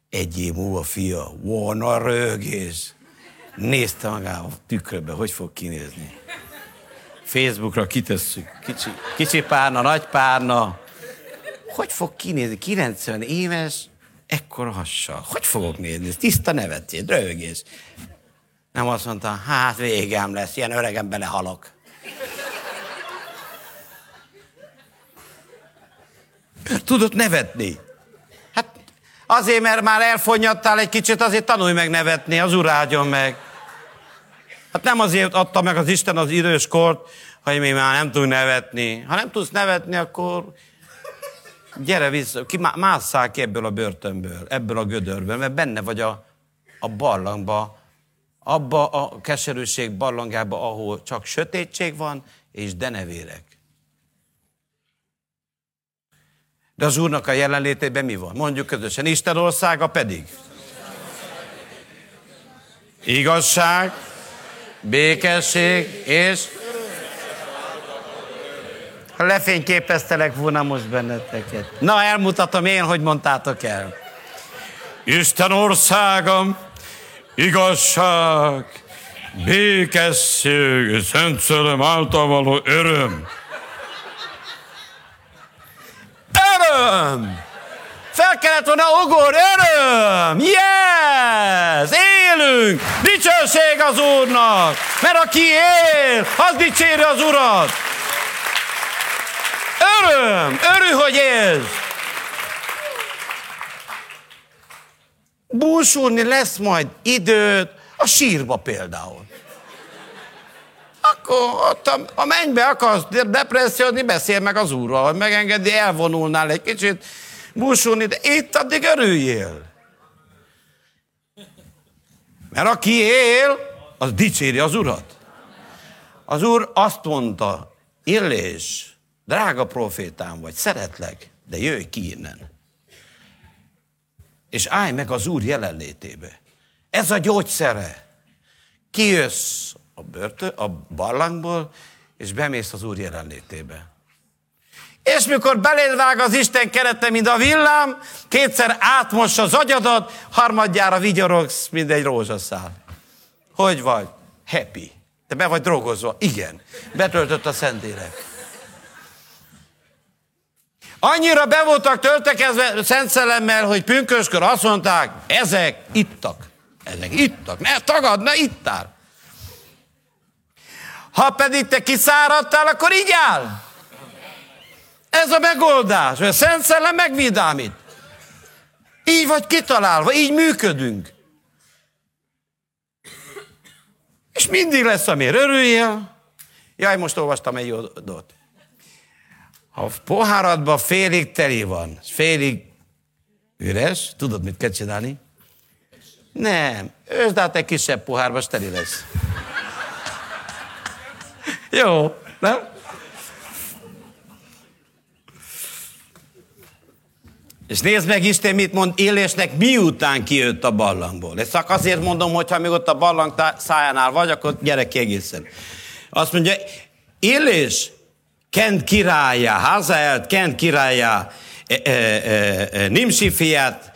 Egy év múlva fia, volna rögés. Nézte magába a tükröbe, hogy fog kinézni. Facebookra kitesszük. Kicsi, kicsi párna, nagy párna. Hogy fog kinézni? 90 éves, ekkora hassal. Hogy fogok nézni? Tiszta nevetét, rögés. Nem azt mondta, hát végem lesz, ilyen öregen belehalok. Tudott nevetni. Hát azért, mert már elfonyadtál egy kicsit, azért tanulj meg nevetni, az Úr áldjon meg. Hát nem azért adta meg az Isten az időskort, hogy mi már nem tudunk nevetni. Ha nem tudsz nevetni, akkor gyere vissza, ki, másszál ki ebből a börtönből, ebből a gödörből, mert benne vagy a, a barlangba, abba a keserűség barlangába, ahol csak sötétség van, és denevérek. De az Úrnak a jelenlétében mi van? Mondjuk közösen. Isten országa pedig. Igazság, békesség és ha lefényképeztelek volna most benneteket. Na, elmutatom én, hogy mondtátok el. Isten országa, igazság, békesség, szent szellem által való öröm öröm! Fel kellett volna ugor, öröm! Yes! Élünk! Dicsőség az Úrnak! Mert aki él, az dicséri az Urat! Öröm! Örül, hogy élsz! Búsulni lesz majd időt a sírba például akkor ott a, a mennybe akarsz depressziózni, beszél meg az úrral, hogy megengedi, elvonulnál egy kicsit, búsulni, de itt addig örüljél. Mert aki él, az dicséri az urat. Az úr azt mondta, Illés, drága profétám vagy, szeretlek, de jöjj ki innen. És állj meg az Úr jelenlétébe. Ez a gyógyszere. Kijössz a, börtön, a barlangból, és bemész az Úr jelenlétébe. És mikor beléd az Isten kerete, mint a villám, kétszer átmossa az agyadat, harmadjára vigyorogsz, mint egy rózsaszál. Hogy vagy? Happy. Te be vagy drogozva? Igen. Betöltött a Szentlélek. Annyira be voltak töltekezve Szent Szellemmel, hogy pünköskor azt mondták, ezek ittak. Ezek ittak. Ne tagad, ne ittál. Ha pedig te kiszáradtál, akkor így áll. Ez a megoldás, mert a Szent Szellem megvidámít. Így vagy kitalálva, így működünk. És mindig lesz, amire örüljél. Jaj, most olvastam egy jódot. Ha a poháradban félig teli van, félig üres, tudod, mit kell csinálni? Nem, ősd át egy kisebb pohárba, és teli lesz. Jó, nem? És nézd meg Isten, mit mond Élésnek, miután kijött a barlangból. Ezt csak azért mondom, hogy ha még ott a barlang szájánál vagy, akkor gyere ki egészen. Azt mondja, Élés, Kent királyá, Hazaelt, Kent királyá, e, e, e, e, Nimsi fiát,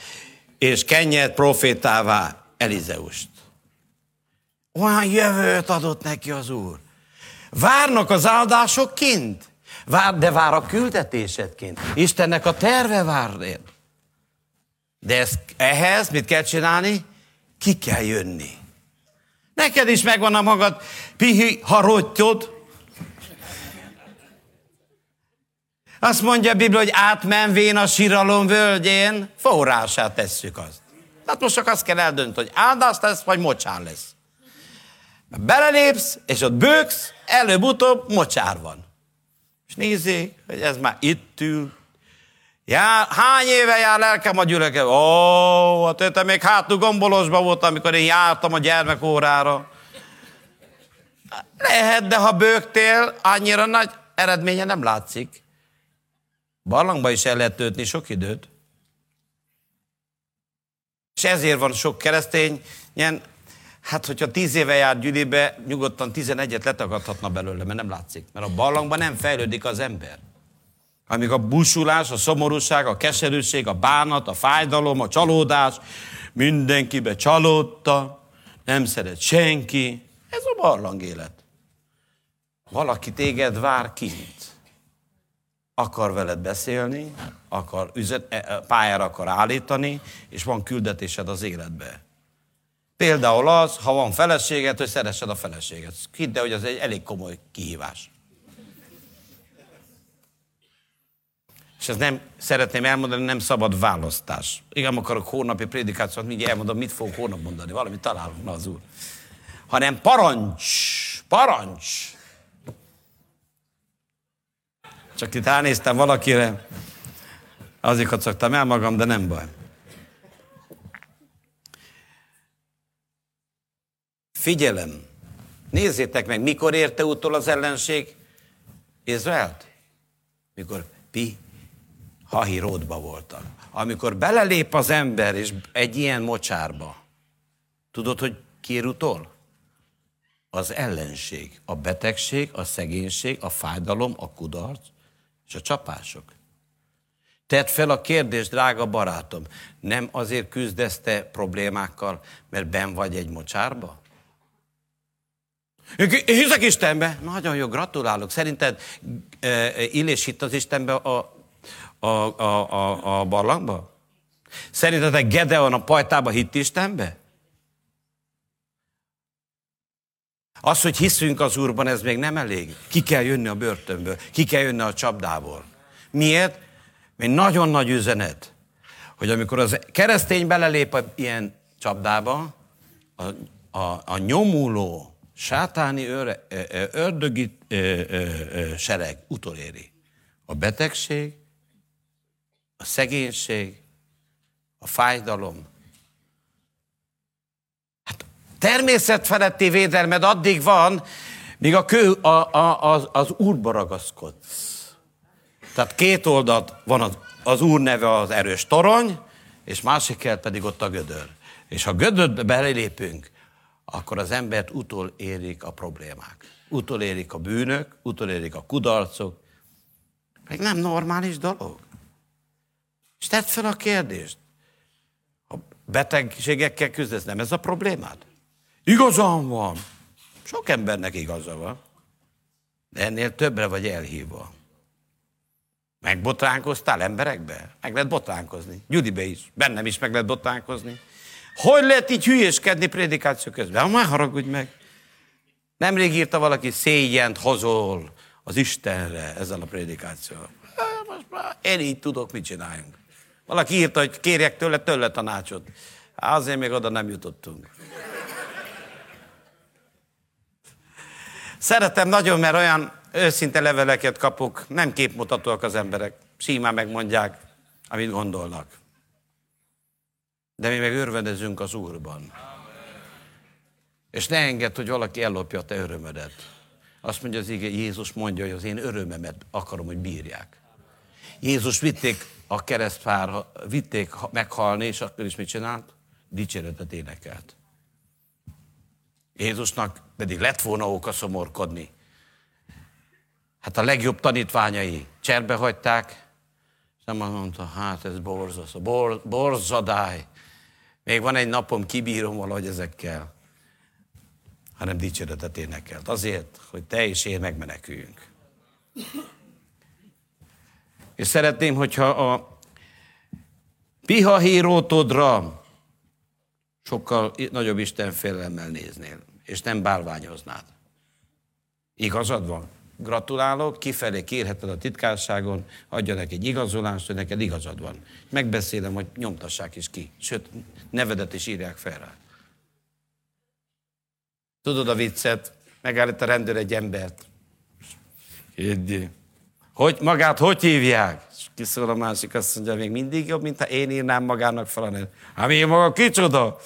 és Kenyet profétává Elizeust. Olyan jövőt adott neki az Úr. Várnak az áldások kint. Vár, de vár a küldetésedként. Istennek a terve vár réd. De ez, ehhez mit kell csinálni? Ki kell jönni. Neked is megvan a magad pihi harottod. Azt mondja a Biblia, hogy átmenvén a síralom völgyén, forrását tesszük azt. Tehát most csak azt kell eldönteni, hogy áldás lesz, vagy mocsár lesz. Belelépsz, és ott bőksz, előbb-utóbb mocsár van. És nézzék, hogy ez már itt ül. Jár, hány éve jár lelkem a gyüleke? Ó, hát te még hátul gombolosban volt, amikor én jártam a gyermekórára. Lehet, de ha bőgtél, annyira nagy eredménye nem látszik. Barlangba is el lehet töltni sok időt. És ezért van sok keresztény, ilyen Hát, hogyha tíz éve jár gyűlibe, nyugodtan tizenegyet letagadhatna belőle, mert nem látszik. Mert a barlangban nem fejlődik az ember. Amíg a busulás, a szomorúság, a keserűség, a bánat, a fájdalom, a csalódás, mindenkibe csalódta, nem szeret senki. Ez a barlang élet. Valaki téged vár kint. Akar veled beszélni, akar üzet, e, e, pályára akar állítani, és van küldetésed az életbe. Például az, ha van feleséged, hogy szeressed a feleséget. Hidd el, hogy az egy elég komoly kihívás. És ez nem, szeretném elmondani, nem szabad választás. Igen, akarok hónapi prédikációt, mindjárt elmondom, mit fogok hónap mondani, valamit találunk, na az úr. Hanem parancs, parancs. Csak itt ránéztem valakire, azért kacagtam el magam, de nem baj. Figyelem! Nézzétek meg, mikor érte utol az ellenség Izraelt? Mikor Pi Hahiródba voltak. Amikor belelép az ember és egy ilyen mocsárba, tudod, hogy ki utol? Az ellenség, a betegség, a szegénység, a fájdalom, a kudarc és a csapások. Tedd fel a kérdést, drága barátom, nem azért küzdeszte problémákkal, mert ben vagy egy mocsárba? Hiszek Istenbe. Nagyon jó, gratulálok. Szerinted e, Illés hitt az Istenbe a, a, a, a, a barlangba? Szerintetek Gedeon a pajtába hitt Istenbe? Az, hogy hiszünk az Úrban, ez még nem elég. Ki kell jönni a börtönből, ki kell jönni a csapdából. Miért? Mert nagyon nagy üzenet, hogy amikor az keresztény belelép a ilyen csapdába, a, a, a nyomuló, sátáni őre, ördögi sereg utoléri. A betegség, a szegénység, a fájdalom. Hát természetfeletti védelmed addig van, míg a kő, a, a, az, az úrba ragaszkodsz. Tehát két oldalt van az, az Úr neve az erős torony, és másik kell pedig ott a gödör. És ha gödörbe belépünk, akkor az embert utol érik a problémák. Utol érik a bűnök, utol érik a kudarcok. Meg nem normális dolog. És tedd fel a kérdést. A betegségekkel küzdesz, nem ez a problémád? Igazam van. Sok embernek igaza van. De ennél többre vagy elhívva. Megbotránkoztál emberekbe? Meg lehet botránkozni. Gyudibe is. Bennem is meg lehet botránkozni. Hogy lehet így hülyéskedni prédikáció közben? Már haragudj meg. Nemrég írta valaki, szégyent hozol az Istenre ezzel a prédikációval. Most már én így tudok, mit csináljunk. Valaki írta, hogy kérjek tőle, tőle tanácsot. Azért még oda nem jutottunk. Szeretem nagyon, mert olyan őszinte leveleket kapok, nem képmutatóak az emberek. Simán megmondják, amit gondolnak. De mi meg örvendezünk az Úrban. És ne engedd, hogy valaki ellopja a te örömödet. Azt mondja az ige, Jézus mondja, hogy az én örömemet akarom, hogy bírják. Jézus vitték a keresztfár, vitték meghalni, és akkor is mit csinált? Dicséretet énekelt. Jézusnak pedig lett volna oka szomorkodni. Hát a legjobb tanítványai cserbe hagyták, és nem mondta, hát ez borzasztó, bor, borzadály. Még van egy napom, kibírom valahogy ezekkel. Hanem dicséretet énekelt. Azért, hogy te és én megmeneküljünk. És szeretném, hogyha a pihahírótodra sokkal nagyobb Isten félelemmel néznél, és nem bálványoznád. Igazad van? Gratulálok, kifelé kérheted a titkárságon, adja neki egy igazolást, hogy neked igazad van. Megbeszélem, hogy nyomtassák is ki. Sőt, nevedet is írják fel rá. Tudod a viccet? Megállít a rendőr egy embert. Kérdi. Hogy, magát hogy hívják? És kiszól a másik, azt mondja, még mindig jobb, mint ha én írnám magának fel a nevet. Hát én maga kicsoda?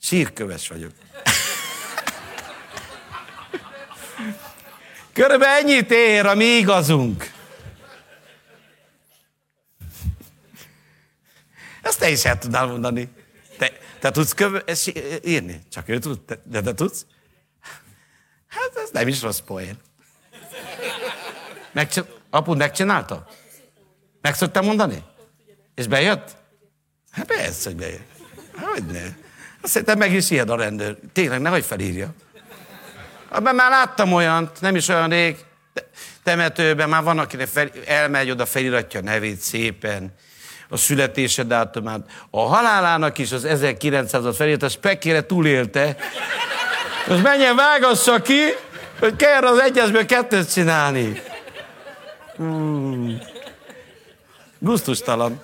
Sírköves vagyok. Körülbelül ennyit ér a mi igazunk. Ezt te is el tudnál mondani. Te, te tudsz köv- írni? Csak ő tud, de te tudsz? Hát ez nem is rossz poén. Megcsin- apud megcsinálta? Meg szoktam mondani? És bejött? Hát persze, hogy bejött. Hogy ne? Azt szerintem meg is ijed a rendőr. Tényleg, nehogy felírja. Abban már láttam olyant, nem is olyan rég, temetőben már van, akinek fel, elmegy oda, feliratja a nevét szépen, a születése dátumát. A halálának is az 1900-at felírt, a spekére túlélte. Most menjen, vágassa ki, hogy kell az egyesből kettőt csinálni. Hmm. Gusztustalan.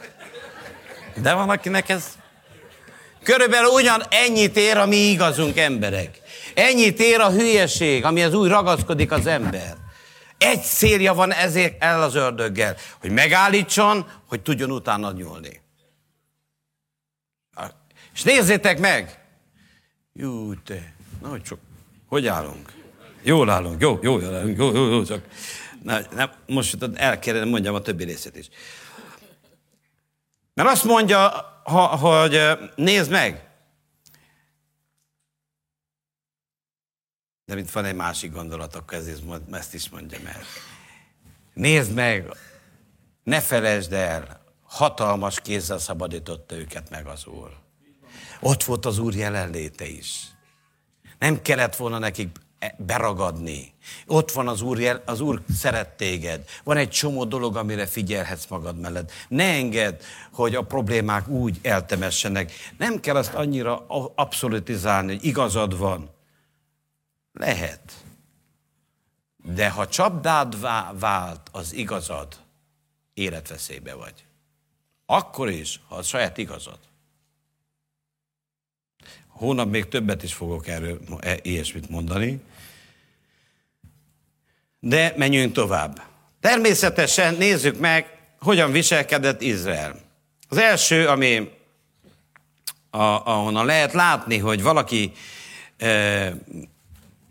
De van, akinek ez... Körülbelül ugyan ennyit ér a mi igazunk emberek. Ennyit ér a hülyeség, amihez úgy ragaszkodik az ember. Egy célja van ezért el az ördöggel, hogy megállítson, hogy tudjon utána nyúlni. És nézzétek meg! Jó, te, na, hogy csak, hogy állunk? Jól állunk, jó, jó, állunk, jó, jó, jó, csak na, na, most el kellene mondjam a többi részét is. Mert azt mondja, ha, hogy nézd meg, De mint van egy másik gondolat, akkor ez is, ezt is mondjam el. Nézd meg, ne felejtsd el, hatalmas kézzel szabadította őket meg az Úr. Ott volt az Úr jelenléte is. Nem kellett volna nekik beragadni. Ott van az Úr, jel, az Úr szeret téged. Van egy csomó dolog, amire figyelhetsz magad mellett. Ne engedd, hogy a problémák úgy eltemessenek. Nem kell azt annyira abszolutizálni, hogy igazad van. Lehet. De ha csapdád vált az igazad, életveszélybe vagy. Akkor is, ha a saját igazad. Hónap még többet is fogok erről e, ilyesmit mondani. De menjünk tovább. Természetesen nézzük meg, hogyan viselkedett Izrael. Az első, ami a, ahonnan lehet látni, hogy valaki e,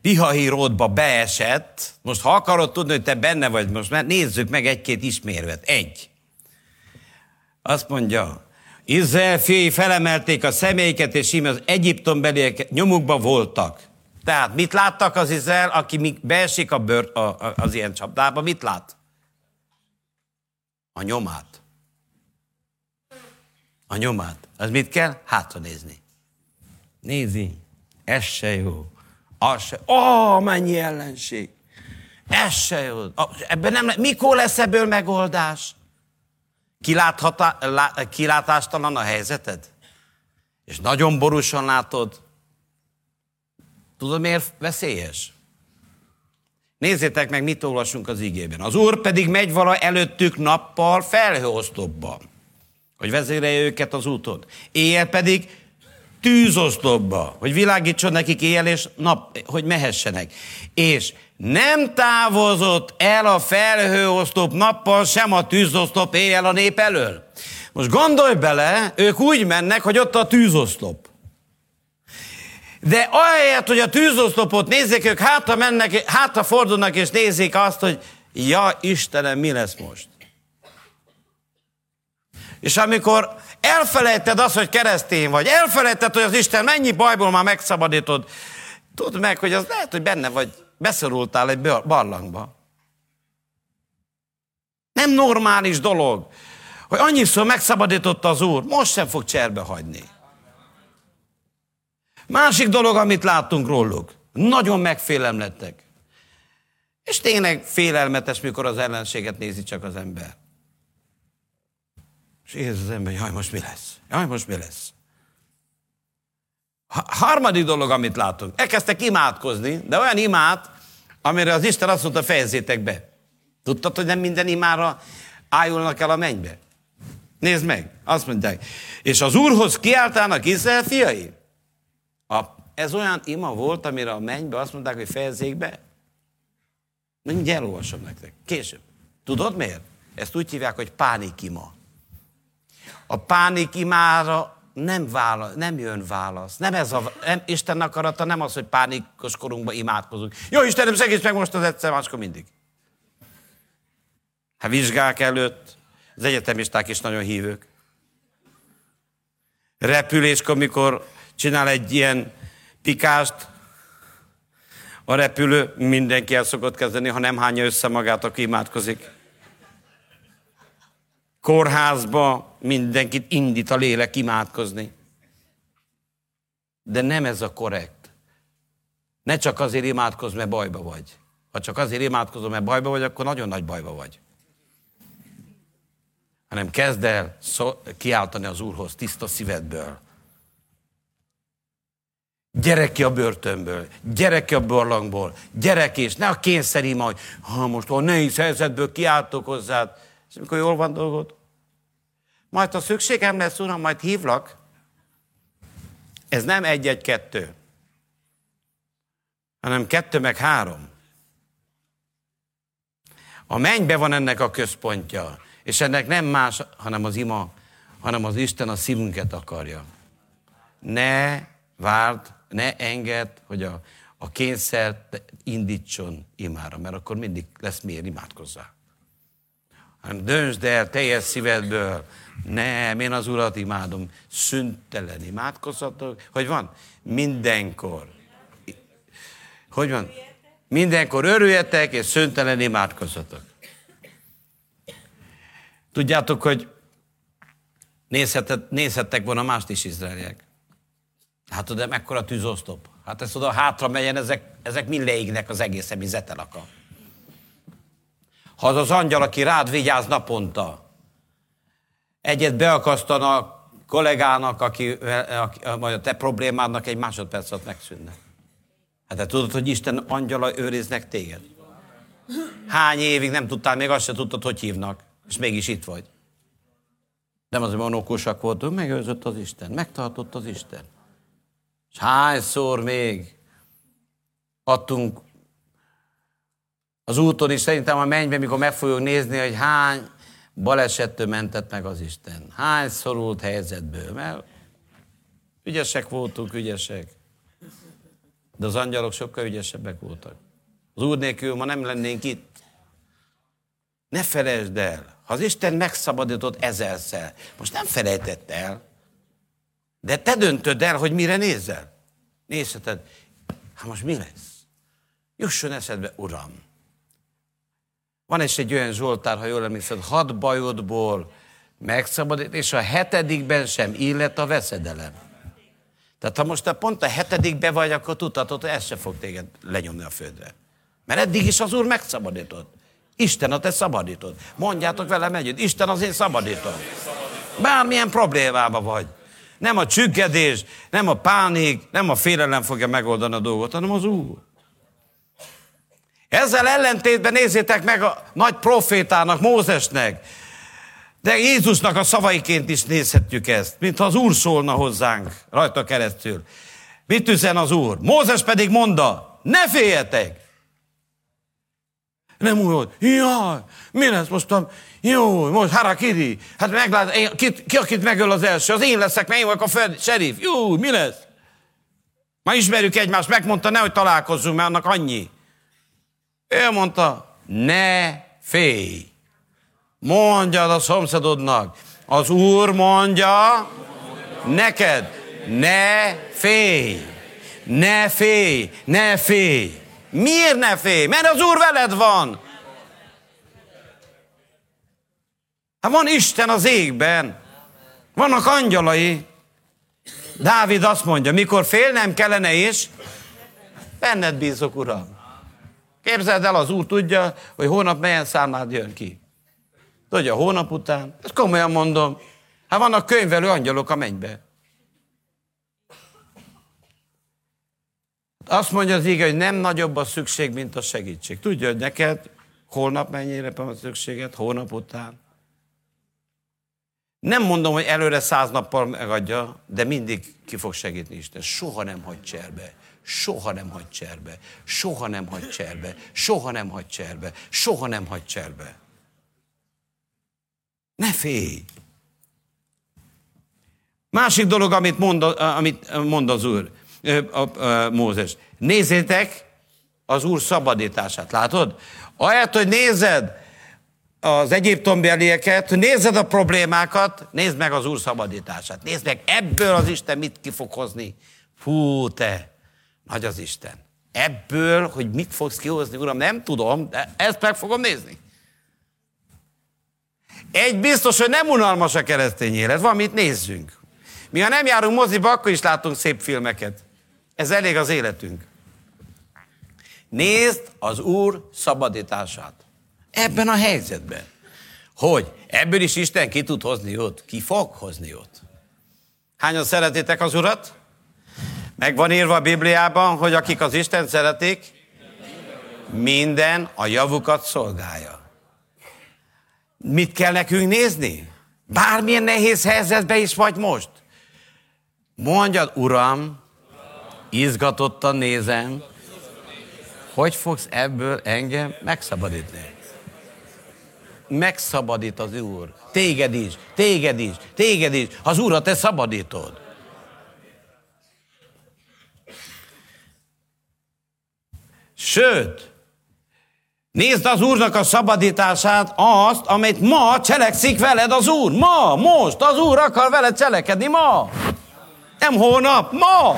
pihahíródba beesett, most ha akarod tudni, hogy te benne vagy, most mert nézzük meg egy-két ismérvet. Egy. Azt mondja, Izrael fiai felemelték a személyeket, és íme az Egyiptom beliek nyomukba voltak. Tehát mit láttak az Izrael, aki beesik a bőr, a, a, az ilyen csapdába, mit lát? A nyomát. A nyomát. Az mit kell? Hátra nézni. Nézi, ez se jó. Az se. Ó, mennyi ellenség. Ez se jó. Ebben nem, mikor lesz ebből megoldás? kilátástalan a helyzeted? És nagyon borúsan látod? Tudod, miért veszélyes? Nézzétek meg, mit olvasunk az igében. Az Úr pedig megy vala előttük nappal felhőosztopba, hogy vezérelje őket az úton. Éjjel pedig tűzoszlopba, hogy világítson nekik éjjel és nap, hogy mehessenek. És nem távozott el a felhőoszlop nappal, sem a tűzoszlop éjjel a nép elől. Most gondolj bele, ők úgy mennek, hogy ott a tűzoszlop. De ahelyett, hogy a tűzoszlopot nézzék, ők hátra mennek, hátra fordulnak és nézik azt, hogy ja, Istenem, mi lesz most? És amikor elfelejted azt, hogy keresztény vagy, elfelejted, hogy az Isten mennyi bajból már megszabadítod, tudd meg, hogy az lehet, hogy benne vagy, beszorultál egy barlangba. Nem normális dolog, hogy annyiszor megszabadította az Úr, most sem fog cserbe hagyni. Másik dolog, amit láttunk róluk, nagyon megfélemlettek. És tényleg félelmetes, mikor az ellenséget nézi csak az ember. És érzi az ember, jaj, most mi lesz? Jaj, most mi lesz? Ha, harmadik dolog, amit látunk. Elkezdtek imádkozni, de olyan imát, amire az Isten azt mondta, fejezzétek be. Tudtad, hogy nem minden imára ájulnak el a mennybe? Nézd meg, azt mondják. És az Úrhoz kiáltának Izrael fiai? A, ez olyan ima volt, amire a mennybe azt mondták, hogy fejezzék be. Mindjárt elolvasom nektek. Később. Tudod miért? Ezt úgy hívják, hogy pánikima. A pánik imára nem, válasz, nem jön válasz. Nem ez a, nem, Isten akarata nem az, hogy pánikos korunkban imádkozunk. Jó, Istenem, segíts meg most az egyszer, máskor mindig. Hát vizsgák előtt, az egyetemisták is nagyon hívők. Repüléskor, mikor csinál egy ilyen pikást, a repülő mindenki el szokott kezdeni, ha nem hányja össze magát, aki imádkozik kórházba mindenkit indít a lélek imádkozni. De nem ez a korrekt. Ne csak azért imádkozz, mert bajba vagy. Ha csak azért imádkozom, mert bajba vagy, akkor nagyon nagy bajba vagy. Hanem kezd el szó, kiáltani az Úrhoz tiszta szívedből. Gyere ki a börtönből, gyere ki a barlangból, gyere ki, és ne a kényszerima, hogy ha most a nehéz helyzetből kiáltok hozzád, és amikor jól van dolgod, majd ha szükségem lesz, Uram, majd hívlak. Ez nem egy-egy-kettő, hanem kettő meg három. A mennybe van ennek a központja, és ennek nem más, hanem az ima, hanem az Isten a szívünket akarja. Ne várd, ne engedd, hogy a, a kényszer indítson imára, mert akkor mindig lesz miért imádkozzál hanem döntsd el teljes szívedből, nem, én az Urat imádom, szüntelen imádkozhatok, hogy van? Mindenkor. Hogy van? Mindenkor örüljetek, és szüntelen imádkozhatok. Tudjátok, hogy nézhetek, nézhettek volna mást is izraeliek. Hát de mekkora tűzosztop. Hát ezt oda hátra melyen, ezek, ezek mind leégnek az egész, ami zetel akar. Ha az az angyal, aki rád vigyáz naponta, egyet beakasztana a kollégának, aki, aki, vagy a te problémádnak egy másodpercet megszűnne. Hát te tudod, hogy Isten angyala őriznek téged? Hány évig nem tudtál, még azt se tudtad, hogy hívnak, és mégis itt vagy. Nem azért monókusak voltunk, megőrzött az Isten, megtartott az Isten. És hányszor még adtunk az úton is szerintem a mennyben, mikor meg fogjuk nézni, hogy hány balesettől mentett meg az Isten. Hány szorult helyzetből, mert ügyesek voltunk, ügyesek. De az angyalok sokkal ügyesebbek voltak. Az Úr nélkül ma nem lennénk itt. Ne felejtsd el, ha az Isten megszabadított ezerszer, most nem felejtett el, de te döntöd el, hogy mire nézel. Nézheted, hát most mi lesz? Jusson eszedbe, Uram. Van is egy olyan Zsoltár, ha jól emlékszed, hat bajodból megszabadít, és a hetedikben sem illet a veszedelem. Tehát ha most te pont a hetedikbe vagy, akkor tudhatod, hogy ez se fog téged lenyomni a földre. Mert eddig is az Úr megszabadított. Isten a te szabadítod. Mondjátok velem együtt, Isten az én szabadítom. Bármilyen problémába vagy. Nem a csüggedés, nem a pánik, nem a félelem fogja megoldani a dolgot, hanem az Úr. Ezzel ellentétben nézzétek meg a nagy profétának, Mózesnek. De Jézusnak a szavaiként is nézhetjük ezt, mintha az Úr szólna hozzánk rajta keresztül. Mit üzen az Úr? Mózes pedig mondta, ne féljetek! Nem úgy volt, jaj, mi lesz most a, jó, most harakiri, hát meglát, én, ki, ki, akit megöl az első, az én leszek, mert én vagyok a fed, serif, jó, mi lesz? Ma ismerjük egymást, megmondta, nehogy találkozzunk, mert annak annyi. Ő mondta, ne félj. Mondjad a szomszédodnak, az Úr mondja neked, ne félj, ne félj, ne félj. Miért ne félj? Mert az Úr veled van. Hát van Isten az égben. Vannak angyalai. Dávid azt mondja, mikor félnem kellene is, benned bízok, Uram. Képzeld el, az Úr tudja, hogy hónap melyen számlád jön ki. Tudja, hónap után. Ezt komolyan mondom. Hát vannak könyvelő angyalok a mennybe. Azt mondja az ige, hogy nem nagyobb a szükség, mint a segítség. Tudja, hogy neked holnap mennyire van szükséged, hónap után. Nem mondom, hogy előre száz nappal megadja, de mindig ki fog segíteni Isten. Soha nem hagy cserbe. Soha nem hagy cserbe. Soha nem hagy cserbe. Soha nem hagy cserbe. Soha nem hagy cserbe. Ne félj! Másik dolog, amit mond, amit mond az Úr, Mózes. Nézzétek az Úr szabadítását. Látod? Ahelyett, hogy nézed az egyiptombelieket, nézed a problémákat, nézd meg az Úr szabadítását. Nézd meg, ebből az Isten mit ki fog hozni. Fú, te, nagy az Isten. Ebből, hogy mit fogsz kihozni, Uram, nem tudom, de ezt meg fogom nézni. Egy biztos, hogy nem unalmas a keresztény élet, van mit nézzünk. Mi ha nem járunk moziba, akkor is látunk szép filmeket. Ez elég az életünk. Nézd az Úr szabadítását. Ebben a helyzetben. Hogy ebből is Isten ki tud hozni jót? Ki fog hozni jót? Hányan szeretitek az Urat? Meg van írva a Bibliában, hogy akik az Isten szeretik, minden a javukat szolgálja. Mit kell nekünk nézni? Bármilyen nehéz helyzetben is vagy most. Mondjad, Uram, izgatottan nézem, hogy fogsz ebből engem megszabadítani. Megszabadít az Úr. Téged is, téged is, téged is. Az Úrat te szabadítod. Sőt, nézd az Úrnak a szabadítását, azt, amit ma cselekszik veled az Úr. Ma, most, az Úr akar veled cselekedni ma. Nem hónap, ma.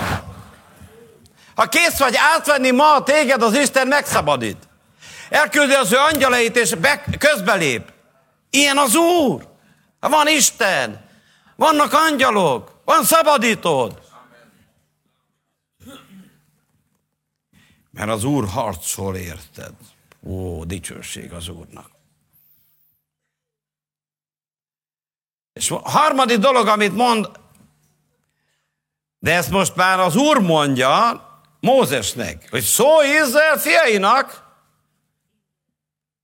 Ha kész vagy átvenni ma téged, az Isten megszabadít. Elküldi az ő angyalait, és be, közbelép. Ilyen az Úr. Van Isten. Vannak angyalok. Van szabadítód. Mert az Úr harcol érted. Ó, dicsőség az Úrnak. És a harmadik dolog, amit mond, de ezt most már az Úr mondja, Mózesnek, hogy szólj Izrael fiainak,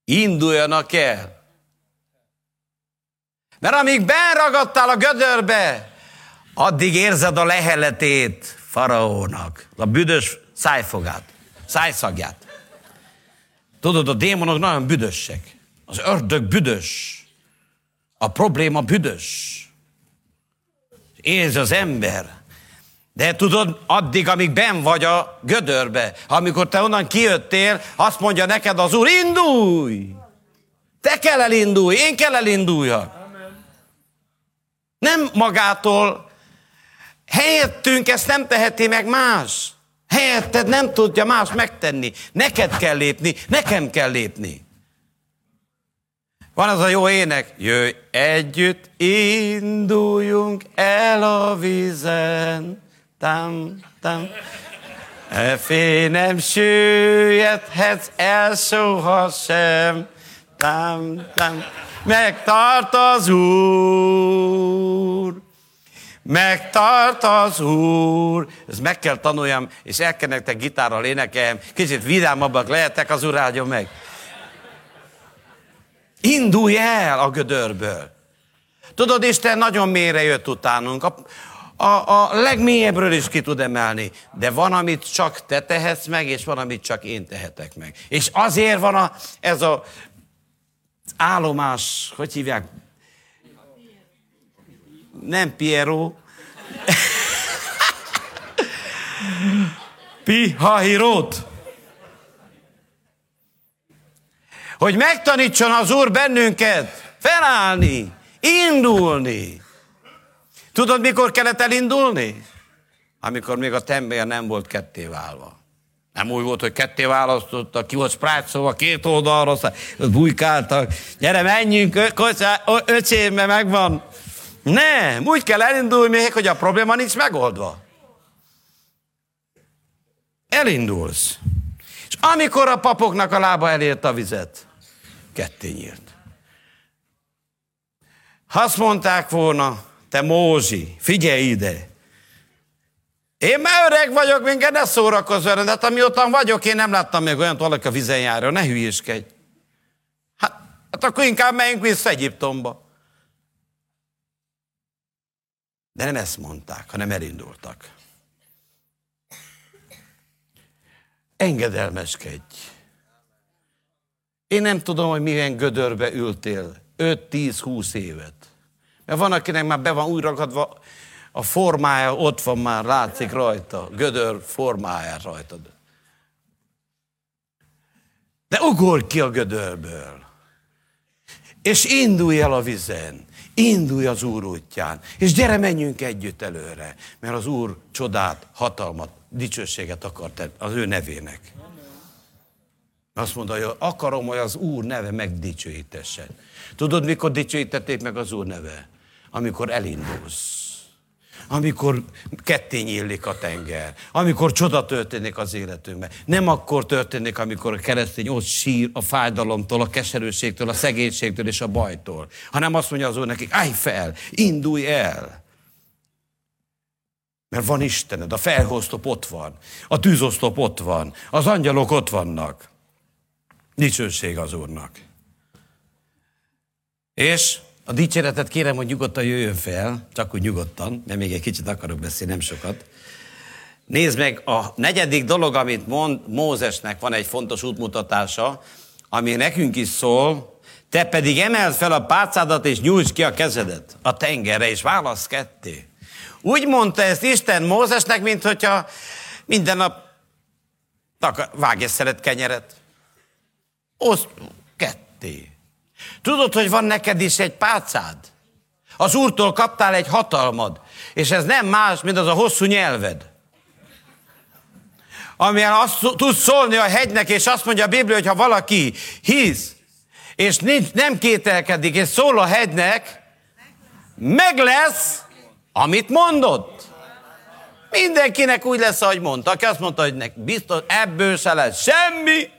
induljanak el. Mert amíg benragadtál a gödörbe, addig érzed a leheletét faraónak, a büdös szájfogát, szájszagját. Tudod, a démonok nagyon büdösek. Az ördög büdös. A probléma büdös. Érzi az ember, De tudod, addig, amíg ben vagy a gödörbe, amikor te onnan kijöttél, azt mondja neked az Úr, indulj! Te kell elindulj, én kell elinduljak. Nem magától. Helyettünk ezt nem teheti meg más. Helyetted nem tudja más megtenni. Neked kell lépni, nekem kell lépni. Van az a jó ének, jöjj együtt, induljunk el a vízen. Tam, tam. E fény nem süllyedhetsz el soha sem. Tam, tam. Megtart az Úr. Megtart az Úr. Ez meg kell tanuljam, és el kell nektek gitárral énekeljem. Kicsit vidámabbak lehetek, az Úr áldjon meg. Indulj el a gödörből. Tudod, Isten nagyon mélyre jött utánunk. A, a, a legmélyebbről is ki tud emelni. De van, amit csak te tehetsz meg, és van, amit csak én tehetek meg. És azért van a, ez a állomás, hogy hívják? Nem Piero. Pihahirót. Hogy megtanítson az Úr bennünket felállni, indulni. Tudod, mikor kellett elindulni? Amikor még a tembél nem volt ketté válva. Nem úgy volt, hogy ketté választotta, ki volt sprácsolva, két oldalra, bujkáltak. Gyere, menjünk, öcsém, mert megvan. Nem, úgy kell elindulni hogy a probléma nincs megoldva. Elindulsz. És amikor a papoknak a lába elért a vizet, ketté nyílt. Ha azt mondták volna, te Mózsi, figyelj ide, én már öreg vagyok, minket ne szórakozz velem, de hát amióta vagyok, én nem láttam még olyan valaki a vizen járja, ne hülyéskedj. Hát, hát akkor inkább menjünk vissza Egyiptomba. De nem ezt mondták, hanem elindultak. Engedelmeskedj. Én nem tudom, hogy milyen gödörbe ültél 5-10-20 évet. Mert van, akinek már be van ragadva a formája ott van már, látszik rajta, gödör formája rajtad. De ugorj ki a gödörből, és indulj el a vizen, indulj az Úr útján, és gyere, menjünk együtt előre, mert az Úr csodát, hatalmat, dicsőséget akart az ő nevének. Azt mondta, hogy akarom, hogy az Úr neve megdicsőítessen. Tudod, mikor dicsőítették meg az Úr neve? Amikor elindulsz amikor ketté nyílik a tenger, amikor csoda történik az életünkben. Nem akkor történik, amikor a keresztény ott sír a fájdalomtól, a keserőségtől, a szegénységtől és a bajtól, hanem azt mondja az Úr nekik, állj fel, indulj el. Mert van Istened, a felhoztop ott van, a tűzoszlop ott van, az angyalok ott vannak. Dicsőség az Úrnak. És a dicséretet kérem, hogy nyugodtan jöjjön fel, csak úgy nyugodtan, mert még egy kicsit akarok beszélni, nem sokat. Nézd meg, a negyedik dolog, amit mond Mózesnek van egy fontos útmutatása, ami nekünk is szól, te pedig emeld fel a pálcádat, és nyújts ki a kezedet a tengerre, és válasz ketté. Úgy mondta ezt Isten Mózesnek, mint hogyha minden nap vágj egy szeret kenyeret. Oszt ketté. Tudod, hogy van neked is egy pálcád? Az Úrtól kaptál egy hatalmad, és ez nem más, mint az a hosszú nyelved. Amilyen azt tud szólni a hegynek, és azt mondja a Biblia, hogy ha valaki hisz, és nincs, nem kételkedik, és szól a hegynek, meg lesz, amit mondott. Mindenkinek úgy lesz, ahogy mondta. Aki azt mondta, hogy nek biztos ebből se lesz semmi,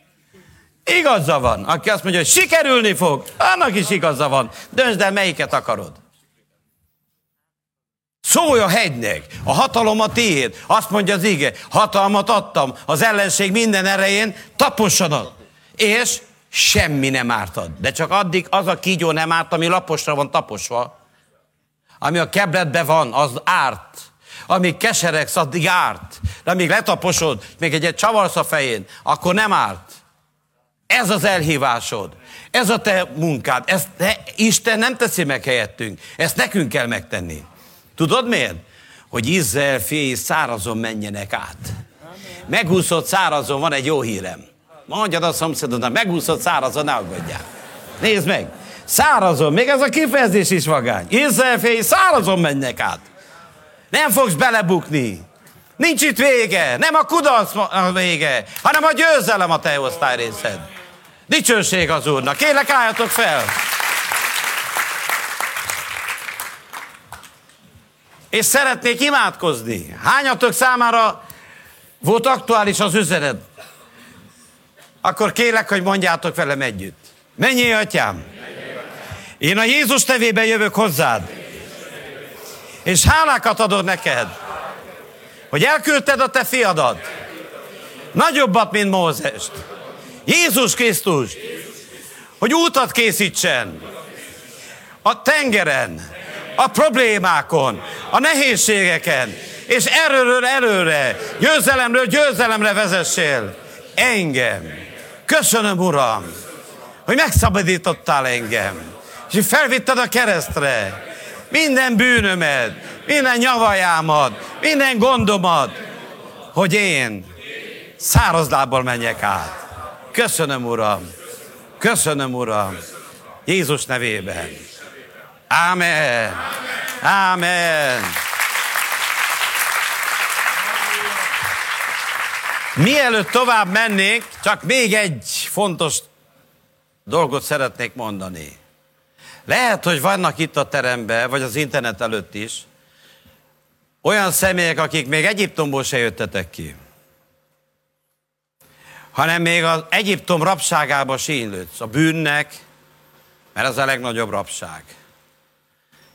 Igaza van. Aki azt mondja, hogy sikerülni fog, annak is igaza van. Döntsd el, melyiket akarod. Szólj a hegynek, a hatalom a tiéd. Azt mondja az ige, hatalmat adtam az ellenség minden erején, tapossanak. És semmi nem ártad. De csak addig az a kígyó nem árt, ami laposra van taposva. Ami a kebletbe van, az árt. Amíg keseregsz, addig árt. De amíg letaposod, még egy, egy csavarsz a fején, akkor nem árt. Ez az elhívásod. Ez a te munkád. Ezt te, Isten nem teszi meg helyettünk. Ezt nekünk kell megtenni. Tudod miért? hogy Izrael fiai szárazon menjenek át. Megúszott szárazon, van egy jó hírem. Mondjad a szomszédodnak, megúszott szárazon, ne aggódjál. Nézd meg, szárazon, még ez a kifejezés is vagány. Izrael fiai szárazon mennek át. Nem fogsz belebukni. Nincs itt vége, nem a kudarc a vége, hanem a győzelem a te osztály részed. Dicsőség az Úrnak. Kérlek, álljatok fel! És szeretnék imádkozni. Hányatok számára volt aktuális az üzenet? Akkor kérlek, hogy mondjátok velem együtt. Mennyi, atyám? Én a Jézus nevében jövök hozzád. És hálákat adok neked, hogy elküldted a te fiadat. Nagyobbat, mint Mózest. Jézus Krisztus, hogy útat készítsen a tengeren, a problémákon, a nehézségeken, és erőről erőre, győzelemről győzelemre vezessél engem. Köszönöm, Uram, hogy megszabadítottál engem, és hogy felvitted a keresztre minden bűnömet, minden nyavajámat, minden gondomat, hogy én száraz lábbal menjek át. Köszönöm, Uram. Köszönöm, Uram. Jézus nevében. Amen. Amen. Mielőtt tovább mennénk, csak még egy fontos dolgot szeretnék mondani. Lehet, hogy vannak itt a teremben, vagy az internet előtt is, olyan személyek, akik még Egyiptomból se jöttetek ki hanem még az Egyiptom rabságába sínlődsz, a bűnnek, mert az a legnagyobb rabság.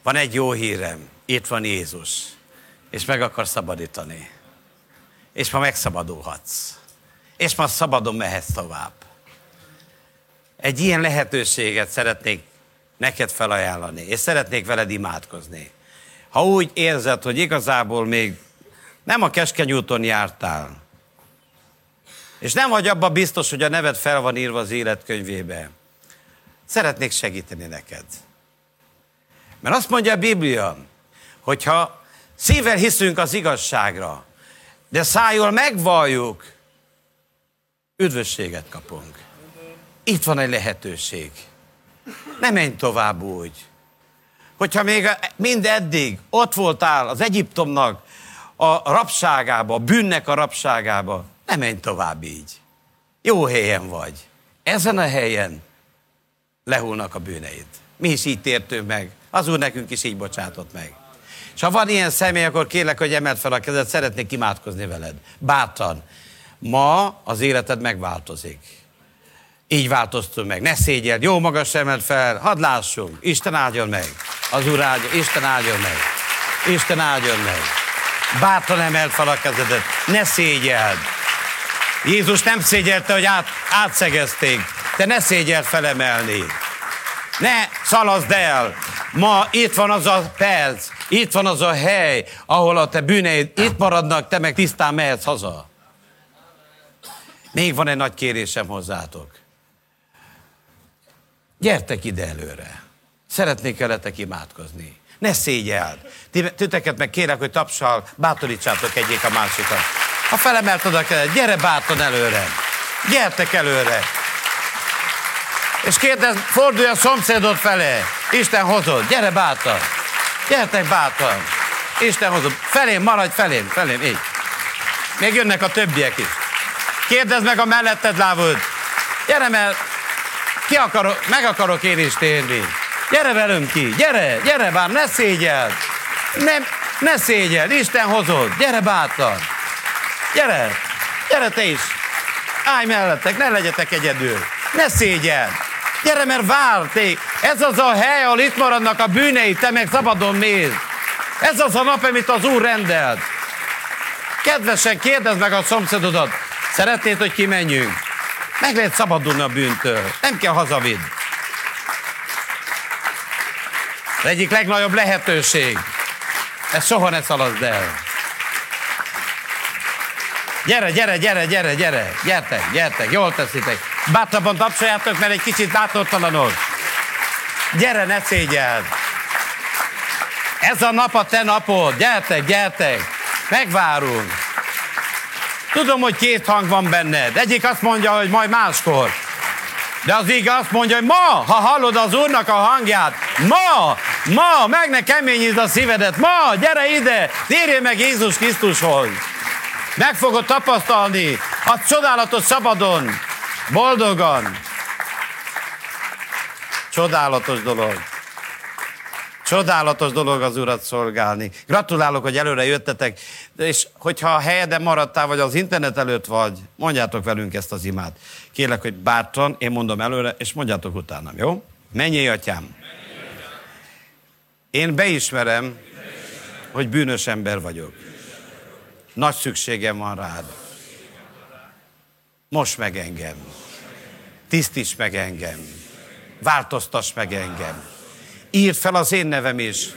Van egy jó hírem, itt van Jézus, és meg akar szabadítani. És ma megszabadulhatsz. És ma szabadon mehetsz tovább. Egy ilyen lehetőséget szeretnék neked felajánlani, és szeretnék veled imádkozni. Ha úgy érzed, hogy igazából még nem a keskeny úton jártál, és nem vagy abban biztos, hogy a neved fel van írva az életkönyvébe. Szeretnék segíteni neked. Mert azt mondja a Biblia, hogyha szívvel hiszünk az igazságra, de szájól megvalljuk, üdvösséget kapunk. Itt van egy lehetőség. Ne menj tovább úgy. Hogyha még mind eddig ott voltál az Egyiptomnak a rabságába, a bűnnek a rabságába, ne menj tovább így. Jó helyen vagy. Ezen a helyen lehulnak a bűneid. Mi is így tértünk meg. Az Úr nekünk is így bocsátott meg. És ha van ilyen személy, akkor kérlek, hogy emeld fel a kezed, szeretnék imádkozni veled. Bátran. Ma az életed megváltozik. Így változtunk meg. Ne szégyeld, jó magas emeld fel, hadd lássunk. Isten áldjon meg. Az Úr áldjon, Isten áldjon meg. Isten áldjon meg. Bátran emeld fel a kezedet, ne szégyeld. Jézus nem szégyelte, hogy át, átszegezték. Te ne szégyeld felemelni. Ne szalaszd el. Ma itt van az a perc, itt van az a hely, ahol a te bűneid itt maradnak, te meg tisztán mehetsz haza. Még van egy nagy kérésem hozzátok. Gyertek ide előre. Szeretnék veletek imádkozni. Ne szégyeld. Titeket meg kérek, hogy tapsal, bátorítsátok egyik a másikat. Ha felemelt oda kell, gyere bátran előre. Gyertek előre. És kérdez, fordulj a szomszédod felé. Isten hozod, gyere bátran. Gyertek bátran. Isten hozod. Felém, maradj felém, felém, így. Még jönnek a többiek is. Kérdezd meg a melletted lávod. Gyere, mert ki akarok, meg akarok én is térni. Gyere velünk ki, gyere, gyere bár, ne szégyeld. Nem, ne szégyeld, Isten hozod, gyere bátran. Gyere, gyere te is. Állj mellettek, ne legyetek egyedül. Ne szégyeld. Gyere, mert várték. Ez az a hely, ahol itt maradnak a bűnei, te meg szabadon mész. Ez az a nap, amit az Úr rendelt. Kedvesen kérdezd meg a szomszédodat. Szeretnéd, hogy kimenjünk? Meg lehet szabadulni a bűntől. Nem kell hazavidd. egyik legnagyobb lehetőség. Ezt soha ne szaladd el. Gyere, gyere, gyere, gyere, gyere. Gyertek, gyertek, jól teszitek. Bátrabban tapsoljátok, mert egy kicsit bátortalanok. Gyere, ne szégyeld. Ez a nap a te napod. Gyertek, gyertek. Megvárunk. Tudom, hogy két hang van benned. Egyik azt mondja, hogy majd máskor. De az íg azt mondja, hogy ma, ha hallod az Úrnak a hangját, ma, ma, meg ne keményítsd a szívedet, ma, gyere ide, térjél meg Jézus Krisztushoz. Meg fogod tapasztalni a csodálatos szabadon, boldogan. Csodálatos dolog. Csodálatos dolog az Urat szolgálni. Gratulálok, hogy előre jöttetek, és hogyha a helyeden maradtál, vagy az internet előtt vagy, mondjátok velünk ezt az imát. Kérlek, hogy bátran, én mondom előre, és mondjátok utánam, jó? Mennyi atyám! Én beismerem, hogy bűnös ember vagyok. Nagy szükségem van rád. Most meg engem. Tisztíts meg engem. Változtass meg engem írd fel az én nevem is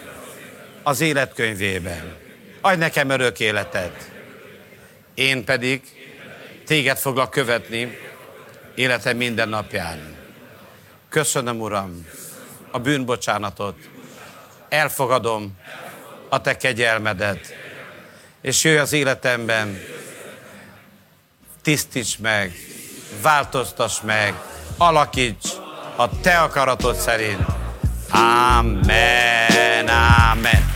az életkönyvében. Adj nekem örök életet. Én pedig téged foglak követni életem minden napján. Köszönöm, Uram, a bűnbocsánatot. Elfogadom a te kegyelmedet. És jöjj az életemben, tisztíts meg, változtass meg, alakíts a te akaratod szerint. Amen, amen.